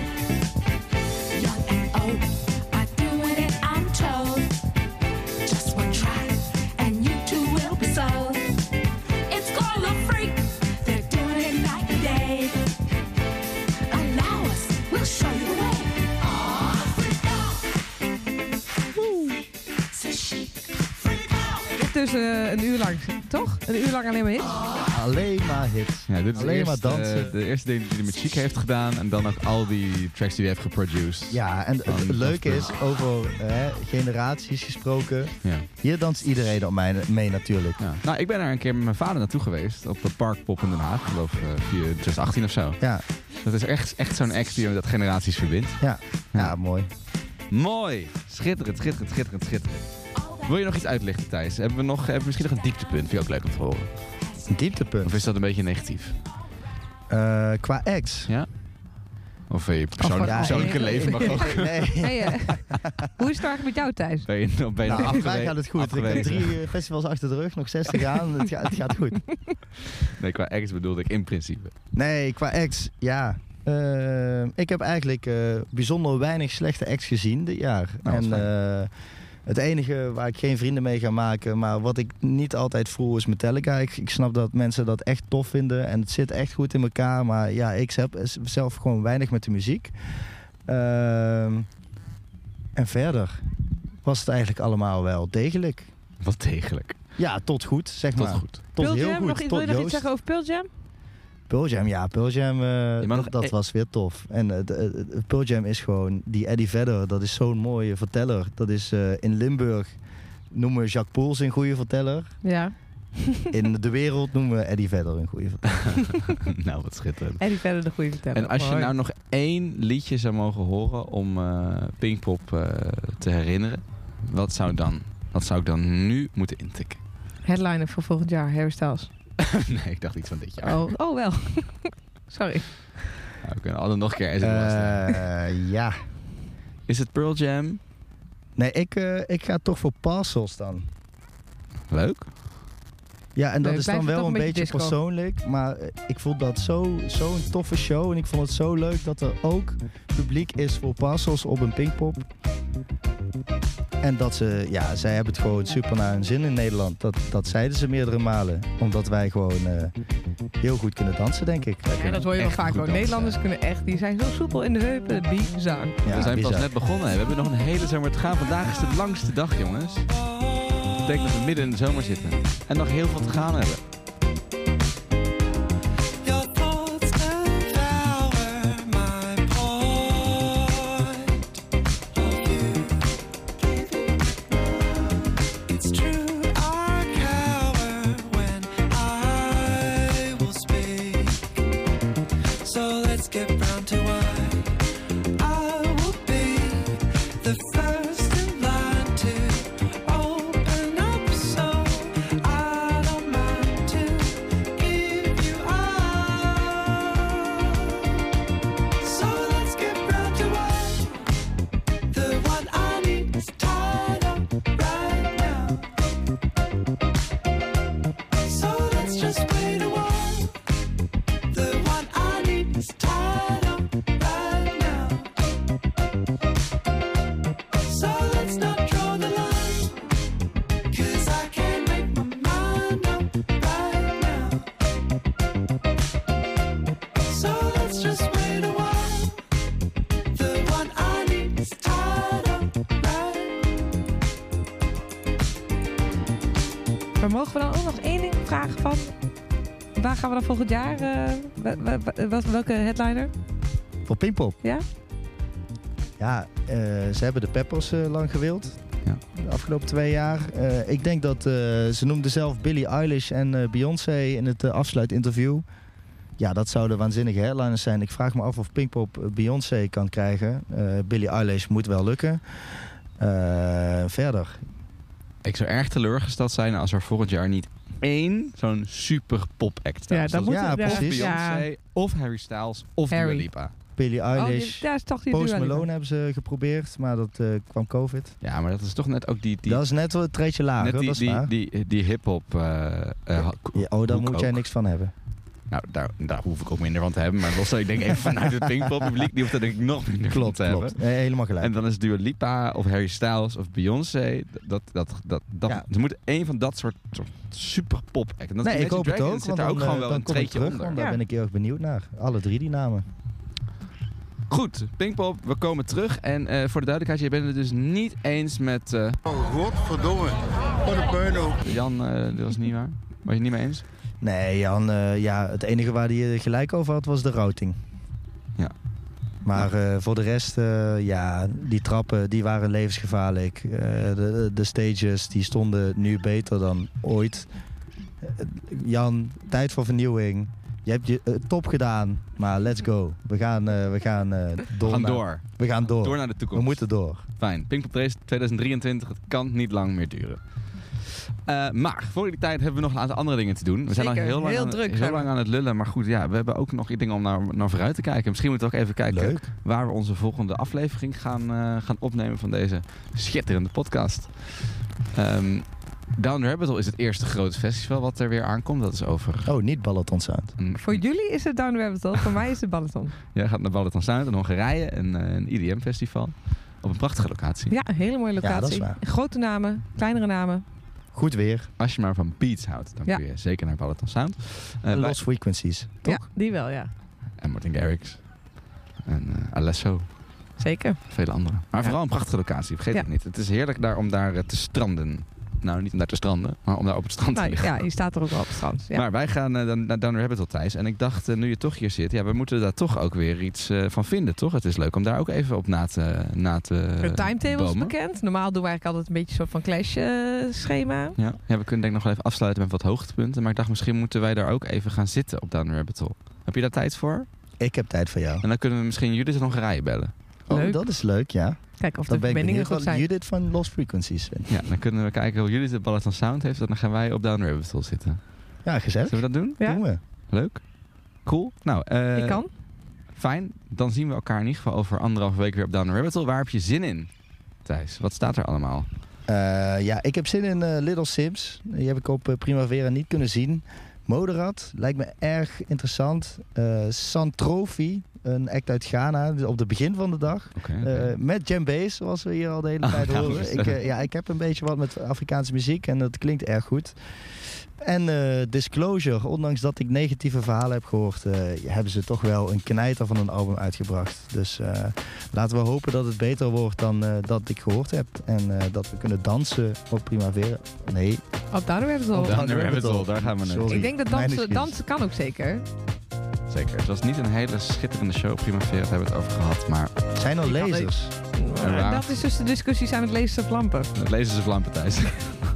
Young and old are doing it, I'm told. Just one try, and you too will be sold. It's called a freak, they're doing it night and day. Allow us, we'll show you the way. Dit dus eh, een uur lang, toch? Een uur lang alleen maar hits? Alleen maar hits. Ja, dit is Alleen maar dansen. eh, de eerste ding die hij met Chic heeft gedaan. En dan ook al die tracks die hij heeft geproduced. Ja, en het, Van het leuke is, over hè, generaties gesproken. Ja. Hier danst iedereen op mij mee natuurlijk. Ja. Nou, ik ben daar een keer met mijn vader naartoe geweest. Op de Parkpop in Den Haag. Ik geloof eh, via 2018 of zo. Ja, Dat is echt, echt zo'n act die dat generaties verbindt. ja, Ja. ja, mooi. Mooi. Schitterend, schitterend, schitterend, schitterend. Wil je nog iets uitlichten, Thijs? Hebben we, nog, hebben we misschien nog een dieptepunt? Vind je ook leuk om te horen? Een dieptepunt. Of is dat een beetje negatief? Eh, qua ex. Ja? Of je persoonlijke, ja, persoonlijke nee, leven mag nee, ook. nee. Hey, eh, hoe is het eigenlijk met jou, Thijs? Ben je, ben je Nou, mij gaat het goed. Ik heb afgewezen? drie eh, festivals achter de rug, nog 60 aan. Het gaat, het gaat goed. Nee, qua ex bedoelde ik in principe. Nee, qua ex, ja. Eh, ik heb eigenlijk eh, bijzonder weinig slechte ex gezien dit jaar. Nou, wat en fijn. eh, Het enige waar ik geen vrienden mee ga maken, maar wat ik niet altijd voel is Metallica. Ik, ik snap dat mensen dat echt tof vinden en het zit echt goed in elkaar. Maar ja, ik heb zelf gewoon weinig met de muziek. Ehm, en verder was het eigenlijk allemaal wel degelijk. Wat degelijk. Ja, tot goed, zeg Tot maar. goed. Tot Pearl heel Jam, goed. nog, iets- tot wil je nog iets Joost. zeggen over Pearl Jam? Pearl Jam, ja, Pearl Jam, eh, mag dat, e- was weer tof. En eh, de- Pearl Jam is gewoon, die Eddie Vedder, dat is zo'n mooie verteller. Dat is eh, in Limburg noemen we Jacques Poels een goede verteller. Ja. In de wereld noemen we Eddie Vedder een goede verteller. nou, wat schitterend. En die verder de goede vertellen. En als je nou nog één liedje zou mogen horen om eh Pinkpop eh, te herinneren, wat zou, dan, wat zou ik dan nu moeten intikken? Headliner voor volgend jaar, Harry Styles. nee, ik dacht iets van dit jaar. Oh, oh wel. Sorry. Nou, we kunnen alle nog een keer uh, Eh, ja. Is het Pearl Jam? Nee, ik, eh, ik ga toch voor Parcels dan. Leuk. Ja, en dat Nee, is dan wel toch een een beetje beetje disco. persoonlijk. Maar eh, ik vond dat zo'n zo zo'n toffe show. En ik vond het zo leuk dat er ook publiek is voor Parcels op een Pinkpop. En dat ze, ja, zij hebben het gewoon super naar hun zin in Nederland. Dat, dat zeiden ze meerdere malen. Omdat wij gewoon eh, heel goed kunnen dansen, denk ik. Wij Ja, dat hoor je wel vaak hoor. Nederlanders kunnen echt, die zijn zo soepel in de heupen. Bizar. Ja, we zijn pas net begonnen. hè. We hebben nog een hele zomer te gaan. Vandaag is de langste dag, jongens. Dat betekent dat we midden in de zomer zitten. En nog heel veel te gaan hebben. Gaan we dan volgend jaar? eh, welke headliner? Voor Pinkpop. Ja? Ja, eh, ze hebben de Peppers eh, lang gewild. Ja. De afgelopen twee jaar. Eh, ik denk dat eh, ze noemden zelf Billie Eilish en eh, Beyoncé in het afsluitinterview. Ja, dat zouden waanzinnige headliners zijn. Ik vraag me af of Pinkpop Beyoncé kan krijgen. Eh Billie Eilish moet wel lukken. Eh, verder. Ik zou erg teleurgesteld zijn als er volgend jaar niet één zo'n super pop act staat. Ja, dat moet ja, ja, precies. Of Beyoncé, Ja. of Harry Styles, of Harry. Dua Lipa. Billie Oh, die- Eilish. ja, is toch die Post Lipa. Malone hebben ze geprobeerd, maar dat eh, kwam COVID. Ja, maar dat is toch net ook die... die dat is net wel een treedje lager, net die, dat is die, waar. die, die, hip-hop. eh, eh, Ja, oh, daar moet jij ook. niks van hebben. Nou, daar, daar hoef ik ook minder van te hebben. Maar los, ik denk even vanuit het Pinkpop publiek, die hoeft er denk ik nog minder van Klopt, te hebben. helemaal gelijk. En dan is Dua Lipa of Harry Styles of Beyoncé. Dat, dat, dat, dat, Ja. Ze moeten één van dat soort, soort super pop act. Dat nee, ik hoop het Dragons ook. zit Want daar dan, ook gewoon eh, wel dan een treedje terug, onder. daar Ja. ben ik heel erg benieuwd naar. Alle drie die namen. Goed, Pinkpop, we komen terug. En eh, voor de duidelijkheid, je bent het dus niet eens met... eh, Oh, godverdomme. Wat een puinhoop. Jan, eh dat was niet waar. Was je het niet mee eens? Nee, Jan, eh, ja, het enige waar hij gelijk over had was de routing. Ja. Maar eh, voor de rest, eh, ja, die trappen die waren levensgevaarlijk. Eh, de, de stages die stonden nu beter dan ooit. Eh, Jan, tijd voor vernieuwing. Je hebt je eh, top gedaan, maar let's go. We gaan, eh, we gaan, eh, door. We gaan naar- door. We gaan door. Door naar de we toekomst. moeten door. Fijn. Pinkpop Race 2023, het kan niet lang meer duren. Eh, maar voor die tijd hebben we nog een aantal andere dingen te doen. We zijn al heel lang, heel aan, druk heel lang aan het lullen. Maar goed, ja, we hebben ook nog dingen om naar, naar vooruit te kijken. Misschien moeten we ook even kijken Leuk. waar we onze volgende aflevering gaan, eh, gaan opnemen van deze schitterende podcast. Ehm Down the Rabbit Hole is het eerste grote festival wat er weer aankomt. Dat is over... Oh, niet Balaton Sound. een- Voor jullie is het Down the Rabbit Hole, voor mij is het Balaton. Jij gaat naar Balaton Sound in Hongarije, een, eh, een EDM-festival. Op een prachtige locatie. Ja, een hele mooie Ja, dat is locatie. waar. Grote namen, kleinere namen. Goed weer. Als je maar van beats houdt, dan Ja. kun je zeker naar Balaton Sound. Eh, wij- Lost Frequencies. Toch? Ja, die wel, ja. En Martin Garrix. En eh, Alesso. Zeker. Vele anderen. Maar Ja. vooral een prachtige locatie, vergeet Ja. het niet. Het is heerlijk daar om daar eh, te stranden. Nou, niet om daar te stranden, maar om daar op het strand te liggen. ja, je staat er ook wel op het strand. Ja. Maar wij gaan eh, dan naar Down Rabbit Thijs. En ik dacht, eh, nu je toch hier zit, ja, we moeten daar toch ook weer iets eh, van vinden, toch? Het is leuk om daar ook even op na te, na te de timetable is bekend. Normaal doen we eigenlijk altijd een beetje een soort van clash eh, schema. Ja. ja, we kunnen denk ik nog wel even afsluiten met wat hoogtepunten. Maar ik dacht, misschien moeten wij daar ook even gaan zitten op Down the Rabbit Hole. Heb je daar tijd voor? Ik heb tijd voor jou. En dan kunnen we misschien Judith en Hongarije bellen. Oh, Leuk. dat is leuk, ja. Kijken of Dan de ben ik verbindingen benieuwd goed zijn. Judith van Lost Frequencies vindt. Ja, dan kunnen we kijken hoe Judith de Balaton Sound heeft. En dan gaan wij op Down Rabbit Hole zitten. Ja, gezellig. Zullen we dat doen? Ja. Doen we. Leuk. Cool. Nou, eh, Ik kan. Fijn. Dan zien we elkaar in ieder geval over anderhalve week weer op Down Rabbit Hole. Waar heb je zin in, Thijs? Wat staat er allemaal? Eh, ja, ik heb zin in eh, Little Sims. Die heb ik op Primavera niet kunnen zien. Moderat, lijkt me erg interessant. Eh Santrofi, een act uit Ghana, dus op het begin van de dag. Eh, met Bass, zoals we hier al de hele Ah, tijd horen. Ik, eh, ja, ik heb een beetje wat met Afrikaanse muziek en dat klinkt erg goed. En eh, Disclosure, ondanks dat ik negatieve verhalen heb gehoord, eh, hebben ze toch wel een knijter van een album uitgebracht. Dus eh, laten we hopen dat het beter wordt dan eh, dat ik gehoord heb. En eh, dat we kunnen dansen op Primavera. Nee, Op Down the Rabbit Hole. Op Down the Rabbit Hole, daar gaan we nu. Sorry. Ik denk dat dansen, dansen kan ook zeker. Zeker. Het was niet een hele schitterende show. Primavera, daar hebben we het over gehad. Maar zijn er Ik? En waar? dat is dus de discussie zijn met lasers of lampen. lezen ze vlampen, Thijs.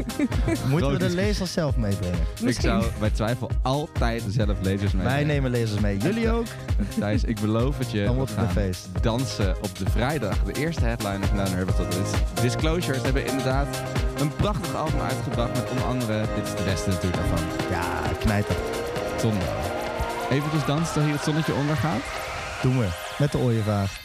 Moeten we de lasers zelf meebrengen? ik Misschien. zou bij twijfel altijd zelf lasers mee. Wij nemen lasers mee. Jullie ook? Thijs, ik beloof het je. Dan wordt het een feest. dansen op de vrijdag. De eerste headline van Down the Rabbit Hole. Dit is Disclosure. Ze hebben inderdaad een prachtig album uitgebracht. Met onder andere, dit is de beste natuurlijk daarvan. Ja, knijter. Zon. Even dus dansen terwijl hier het zonnetje ondergaat. Doen we. Met de ooievaar.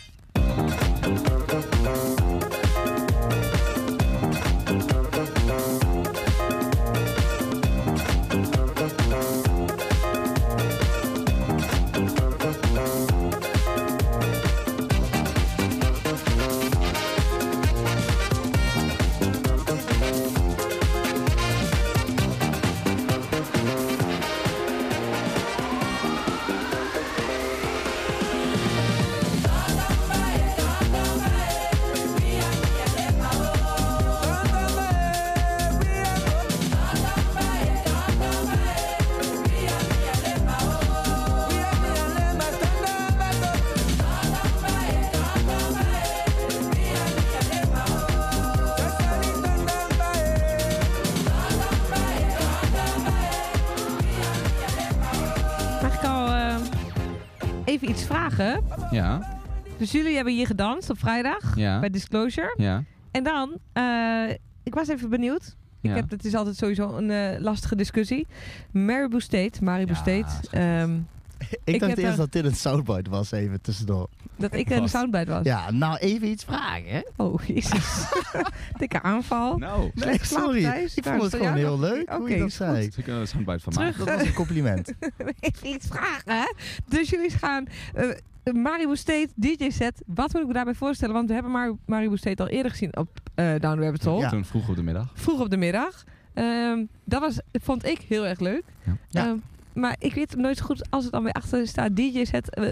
Dus jullie hebben hier gedanst op vrijdag ja, bij Disclosure. ja. En dan, eh, ik was even benieuwd. Ik Ja. heb, het is altijd sowieso een eh, lastige discussie. Maribou State, Maribou Ja, State. ehm, Ik, Ik dacht eerst er- dat dit een soundbite was, even tussendoor. dat ik een soundbite was. Ja, nou even iets vragen, hè? Oh, jezus. Dikke aanval. Nou, Nee, sorry. Ik vond het gewoon heel nog- leuk hoe Oké, je dat zei. ik kan een soundbite van Terug. maken. Dat was een compliment. Even iets vragen, hè? Dus jullie gaan uh, Maribou State DJ set. Wat moet ik me daarbij voorstellen? Want we hebben Mar Maribou State al eerder gezien op eh Down the Rabbit Hole. Ja. Toen vroeg op de middag. Vroeg op de middag. Ehm, dat was, vond ik heel erg leuk. Ja. Ja. Ehm, maar ik weet nooit zo goed als het dan weer achter staat DJ set. eh,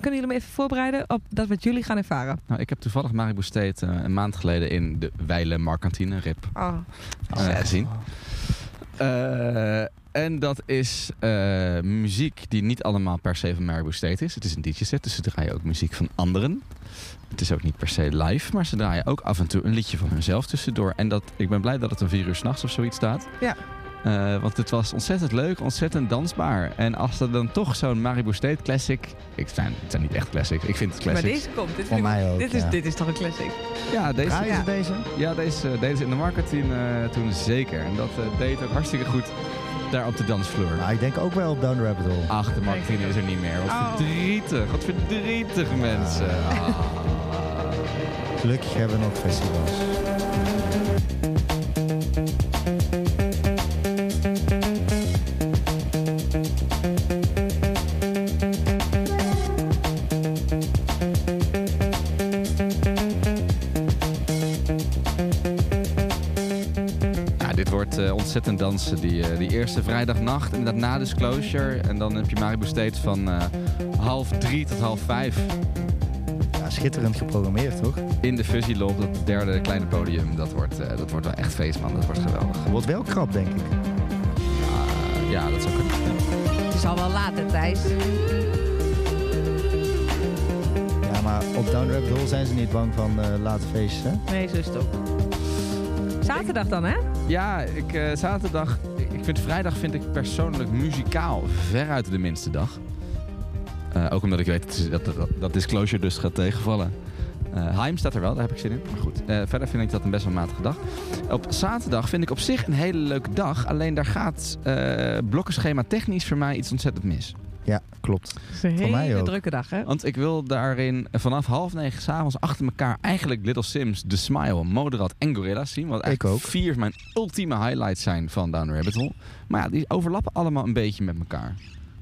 kunnen jullie me even voorbereiden op dat wat jullie gaan ervaren? Nou, ik heb toevallig Maribou State eh, een maand geleden in de Weile Markantine, RIP, Oh. gezien. Eh, en dat is eh, muziek die niet allemaal per se van Maribou State is. Het is een DJ-set, dus ze draaien ook muziek van anderen. Het is ook niet per se live, maar ze draaien ook af en toe een liedje van hunzelf tussendoor. En dat, ik ben blij dat het om vier uur s'nachts of zoiets staat. Ja. Eh, want het was ontzettend leuk, ontzettend dansbaar. En als er dan toch zo'n Maribou State classic... Ik zijn, het zijn niet echt classics, ik vind het Maar classics. deze komt. Dit, Voor mij ook, dit, is, ja. dit is toch een classic? Ja, deze, Draaien ze deze? ja, deze, deze in de marketing eh, toen zeker. En dat eh, deed ook hartstikke goed daar op de dansvloer. Maar ik denk ook wel op Down the Rabbit Hole. Ach, de marketing is er niet meer. Wat Oh. verdrietig. Wat verdrietig, mensen. Ah. Gelukkig hebben we nog festivals. Ontzettend dansen. Die, eh, die eerste vrijdagnacht, inderdaad na Disclosure. En dan heb je Maribo State van eh, half drie tot half vijf. Ja, schitterend geprogrammeerd, toch? In de Fuzzy Lob, dat derde kleine podium. Dat wordt, eh, dat wordt wel echt feest, man. Dat wordt geweldig. Wordt wel krap, denk ik. Ja, dat zou kunnen. Het is al wel laat, hè, Thijs. Ja, maar op Down Rabbit Hole zijn ze niet bang van eh, late feestjes, hè? Nee, zo is het ook. Zaterdag dan, hè? Ja, ik, eh, zaterdag... Ik vind vrijdag vind ik persoonlijk muzikaal veruit de minste dag. Eh, ook omdat ik weet dat, dat, dat, Disclosure dus gaat tegenvallen. Eh Heim staat er wel, daar heb ik zin in. Maar goed, verder vind ik dat een best wel matige dag. Op zaterdag vind ik op zich een hele leuke dag. Alleen daar gaat eh blokkenschema technisch voor mij iets ontzettend mis. Klopt. Het is een Voor hele drukke dag, hè? Want ik wil daarin vanaf half negen s'avonds achter elkaar eigenlijk Little Sims, The Smile, Moderat en Gorillaz zien. Wat Ik eigenlijk ook. vier van mijn ultieme highlights zijn van Down the Rabbit Hole. Maar ja, die overlappen allemaal een beetje met elkaar.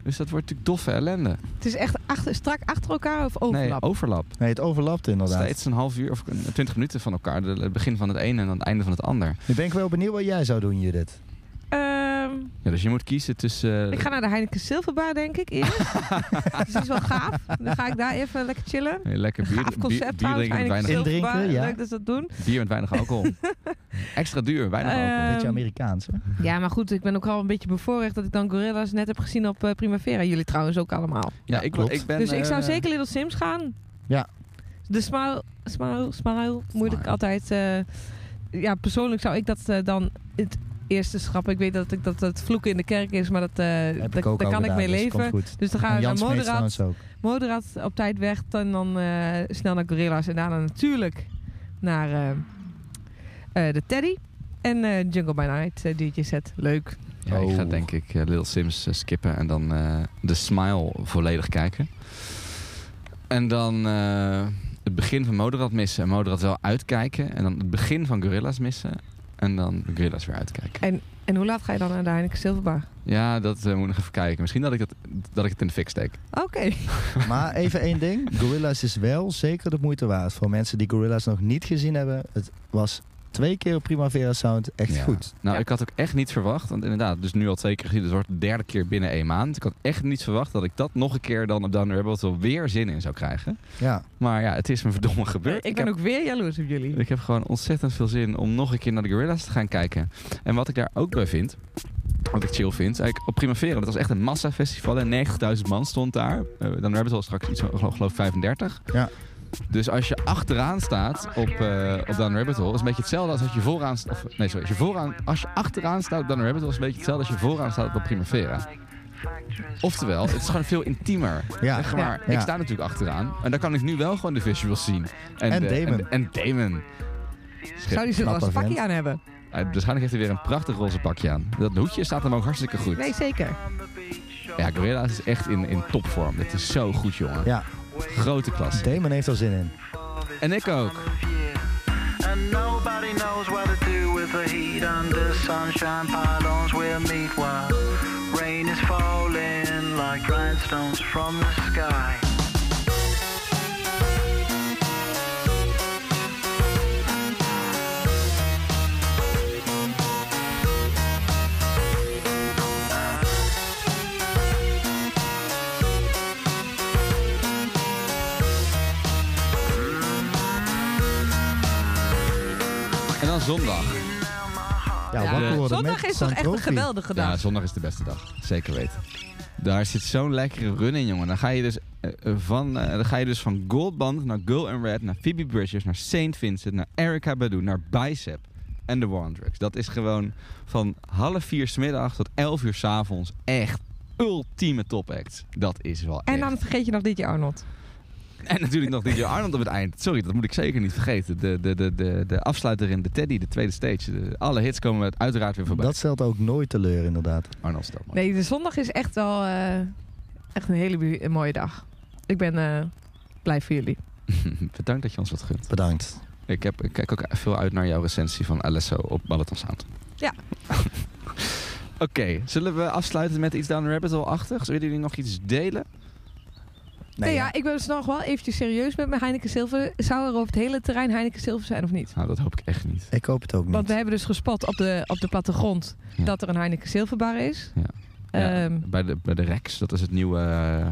Dus dat wordt natuurlijk doffe ellende. Het is echt achter, strak achter elkaar of overlap? Nee, overlap. Nee, het overlapt inderdaad. Steeds een half uur of twintig minuten van elkaar. De- Het begin van het ene en dan het einde van het ander. Nu ben ik wel benieuwd wat jij zou doen, Judith. Ehm, Ja, dus je moet kiezen tussen... eh, ik ga naar de Heineken Silverbar, denk ik, eerst. dus die is wel gaaf. Dan ga ik daar even lekker chillen. Lekker bier, Gaaf bier, concept bier trouwens, drinken met weinig, ja. Leuk dat ze dat doen. bier met weinig alcohol. Extra duur, weinig Eh, alcohol. Beetje Ehm, Amerikaans, hè? Ja, maar goed, ik ben ook al een beetje bevoorrecht dat ik dan Gorilla's net heb gezien op eh, Primavera. Jullie trouwens ook allemaal. Ja, ik, klopt. ik ben... dus ik zou eh, zeker Little Sims gaan. Ja. De Smile, Smile, Smile, moeilijk Smile. altijd. eh, ja, persoonlijk zou ik dat dan het eerste schrappen. Ik weet dat, ik, dat het vloeken in de kerk is, maar dat, eh, Heb daar kan ik mee dus leven. Dus dan gaan we naar Moderat. Moderat op tijd weg. En dan eh, snel naar Gorilla's. En daarna natuurlijk naar eh, eh, de Teddy. En eh, Jungle by Night, eh, DJ set. Leuk. Ja, ik ga Oh. denk ik Little Sims skippen en dan eh, de Smile volledig kijken. En dan eh, het begin van Moderat missen en Moderat wel uitkijken. En dan het begin van Gorilla's missen en dan Gorilla's weer uitkijken. En hoe laat ga je dan naar de Heineken Silverbar? Ja, dat eh, moet ik nog even kijken. Misschien dat ik, dat, dat ik het in de fik steek. Oké. Maar even één ding. Gorillaz is wel zeker de moeite waard. Voor mensen die Gorillaz nog niet gezien hebben. Het was twee keer op Primavera Sound echt Ja. goed. Nou, Ja. ik had ook echt niet verwacht, want inderdaad, dus nu al twee keer gezien, het wordt de derde keer binnen één maand. Ik had echt niet verwacht dat ik dat nog een keer dan op Down the Rabbit Hole weer zin in zou krijgen. Ja. Maar ja, het is me verdomme gebeurd. Ik ben heb- ook weer jaloers op jullie. Ik heb gewoon ontzettend veel zin om nog een keer naar de Gorillas te gaan kijken. En wat ik daar ook bij vind, wat ik chill vind, eigenlijk op Primavera, dat was echt een massafestival en 90.000 man stond daar. Uh, dan hebben we al straks iets van, geloof, geloof 35. Ja. Dus als je achteraan staat op, eh op Down Rabbit Hole, is een beetje hetzelfde als als je vooraan staat. Of, nee, sorry. Als je, vooraan, als je achteraan staat op Down Rabbit Hole, is een beetje hetzelfde als je vooraan staat op Primavera. Oftewel, het is gewoon veel intiemer. Ja. Zeg maar, Ja. ik sta natuurlijk achteraan. En dan kan ik nu wel gewoon de visuals zien. En de- Damon. En, en Damon. Zou die zo'n roze pakje aan hebben? Uh, waarschijnlijk heeft hij weer een prachtig roze pakje aan. Dat hoedje staat hem ook hartstikke goed. Nee, zeker. Ja, Gorilla's is echt in, in topvorm. Dit is zo goed, jongen. Ja. Grote klasse. Damon heeft er zin in. En ik ook. And nobody knows what to do with the heat under sunshine pylons we'll meet while rain is falling like grindstones from the Ja, Ja, wakker worden zondag met is toch echt een geweldige dag. Ja, zondag is de beste dag. Zeker weten. Daar zit zo'n lekkere run in, jongen. Dan ga je dus, eh, eh, van, eh, dan ga je dus van Goldband naar Girl and Red, naar Phoebe Bridgers, naar Saint Vincent, naar Erica Badu, naar Bicep en on Drugs. Dat is gewoon van half vier 's middag tot elf uur 's avonds echt ultieme topact. Dat is wel En echt. dan vergeet je nog DJ Arnold. En natuurlijk nog DJ Arnold op het eind. Sorry, dat moet ik zeker niet vergeten. De, de, de, de, de afsluiter in de Teddy, de tweede stage. De- alle hits komen uiteraard weer voorbij. Dat stelt ook nooit teleur, inderdaad. Arnold stelt maar. Nee, de zondag is echt wel eh, echt een hele een mooie dag. Ik ben eh, blij voor jullie. Bedankt dat je ons wat gunt. Bedankt. Ik, heb, ik kijk ook veel uit naar jouw recensie van Alesso op Balaton Sound. Ja. Oké, zullen we afsluiten met iets Down the Rabbit Hole-achtigs? Willen jullie nog iets delen? Nee, ja, ik ben dus nog wel eventjes serieus met mijn Heineken Silver. Zou er op het hele terrein Heineken Silver zijn of niet? Nou, dat hoop ik echt niet. Ik hoop het ook niet. Want we hebben dus gespot op de, op de plattegrond Ja. dat er een Heineken Silverbar is. Ja. Ja, Ehm, bij, de, bij de Rex, dat is het nieuwe eh,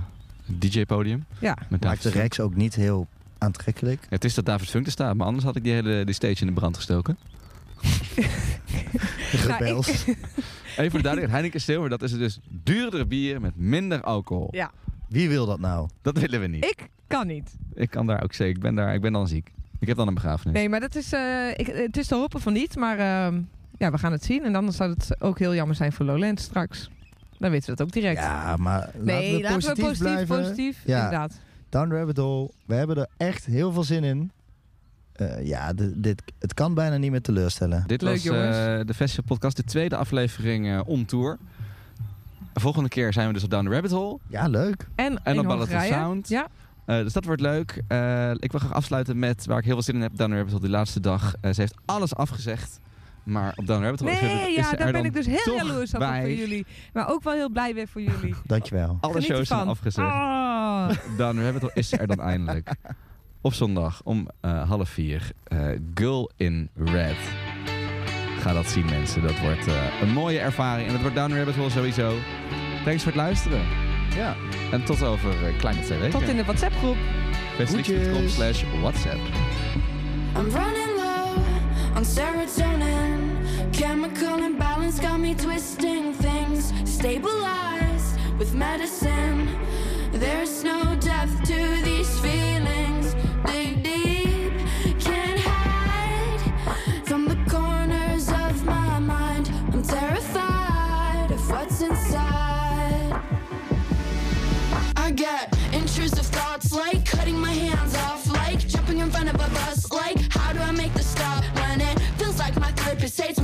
DJ-podium. ja. Met Maakt David de. Rex ook niet heel aantrekkelijk. Het is dat David Funk er staat, maar anders had ik die hele die stage in de brand gestoken. Rebels. Even voor de duidelijkheid, Heineken Silver, dat is dus duurder bier met minder alcohol. ja. Wie wil dat nou? Dat willen we niet. Ik kan niet. Ik kan daar ook zeker. Ik ben, daar, ik ben dan ziek. Ik heb dan een begrafenis. Nee, maar dat is, eh, ik, het is te hopen van niet. Maar ehm, ja, we gaan het zien. En dan zou het ook heel jammer zijn voor Lowlands straks. Dan weten we dat ook direct. Ja, maar nee, laten we positief, positief, blijven. positief. Ja. Inderdaad. Down Rabbit Hole. We hebben er echt heel veel zin in. Eh, ja, de- dit, het kan bijna niet meer teleurstellen. Dit Leuk, was jongens. eh, de Festival Podcast, de tweede aflevering eh on tour. Volgende keer zijn we dus op Down the Rabbit Hole. Ja, leuk. En, En op Ballad of Hongarije. Sound. Ja. Eh, dus dat wordt leuk. Eh, ik wil graag afsluiten met waar ik heel veel zin in heb. Down the Rabbit Hole, die laatste dag. Eh, ze heeft alles afgezegd. Maar op Down the Rabbit Hole is, Nee, er- is ja, ze daar er ben dan ik dus heel jaloers op bij. voor jullie. Maar ook wel heel blij weer voor jullie. Dankjewel. Alle Geniet shows zijn afgezegd. Ah. Down the Rabbit Hole is er dan eindelijk. Op zondag om eh, half vier. eh, Girl in Red. Ga dat zien mensen. Dat wordt eh, een mooie ervaring. En dat wordt Down the Rabbit Hole sowieso. Thanks voor het luisteren. Ja. En tot over eh, kleine twee weken. Tot in de WhatsApp groep. Festivalix.com slash WhatsApp. I'm running low on serotonin. Chemical imbalance got me twisting things. Stabilized with medicine. There's no depth to these feelings. Dig I get intrusive thoughts like cutting my hands off, like jumping in front of a bus. Like, how do I make the stop when it feels like my therapist hates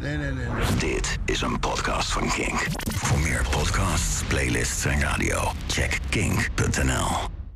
Nee, nee, nee. Dit is een podcast van Kink. Voor meer podcasts, playlists en radio, check kink.nl.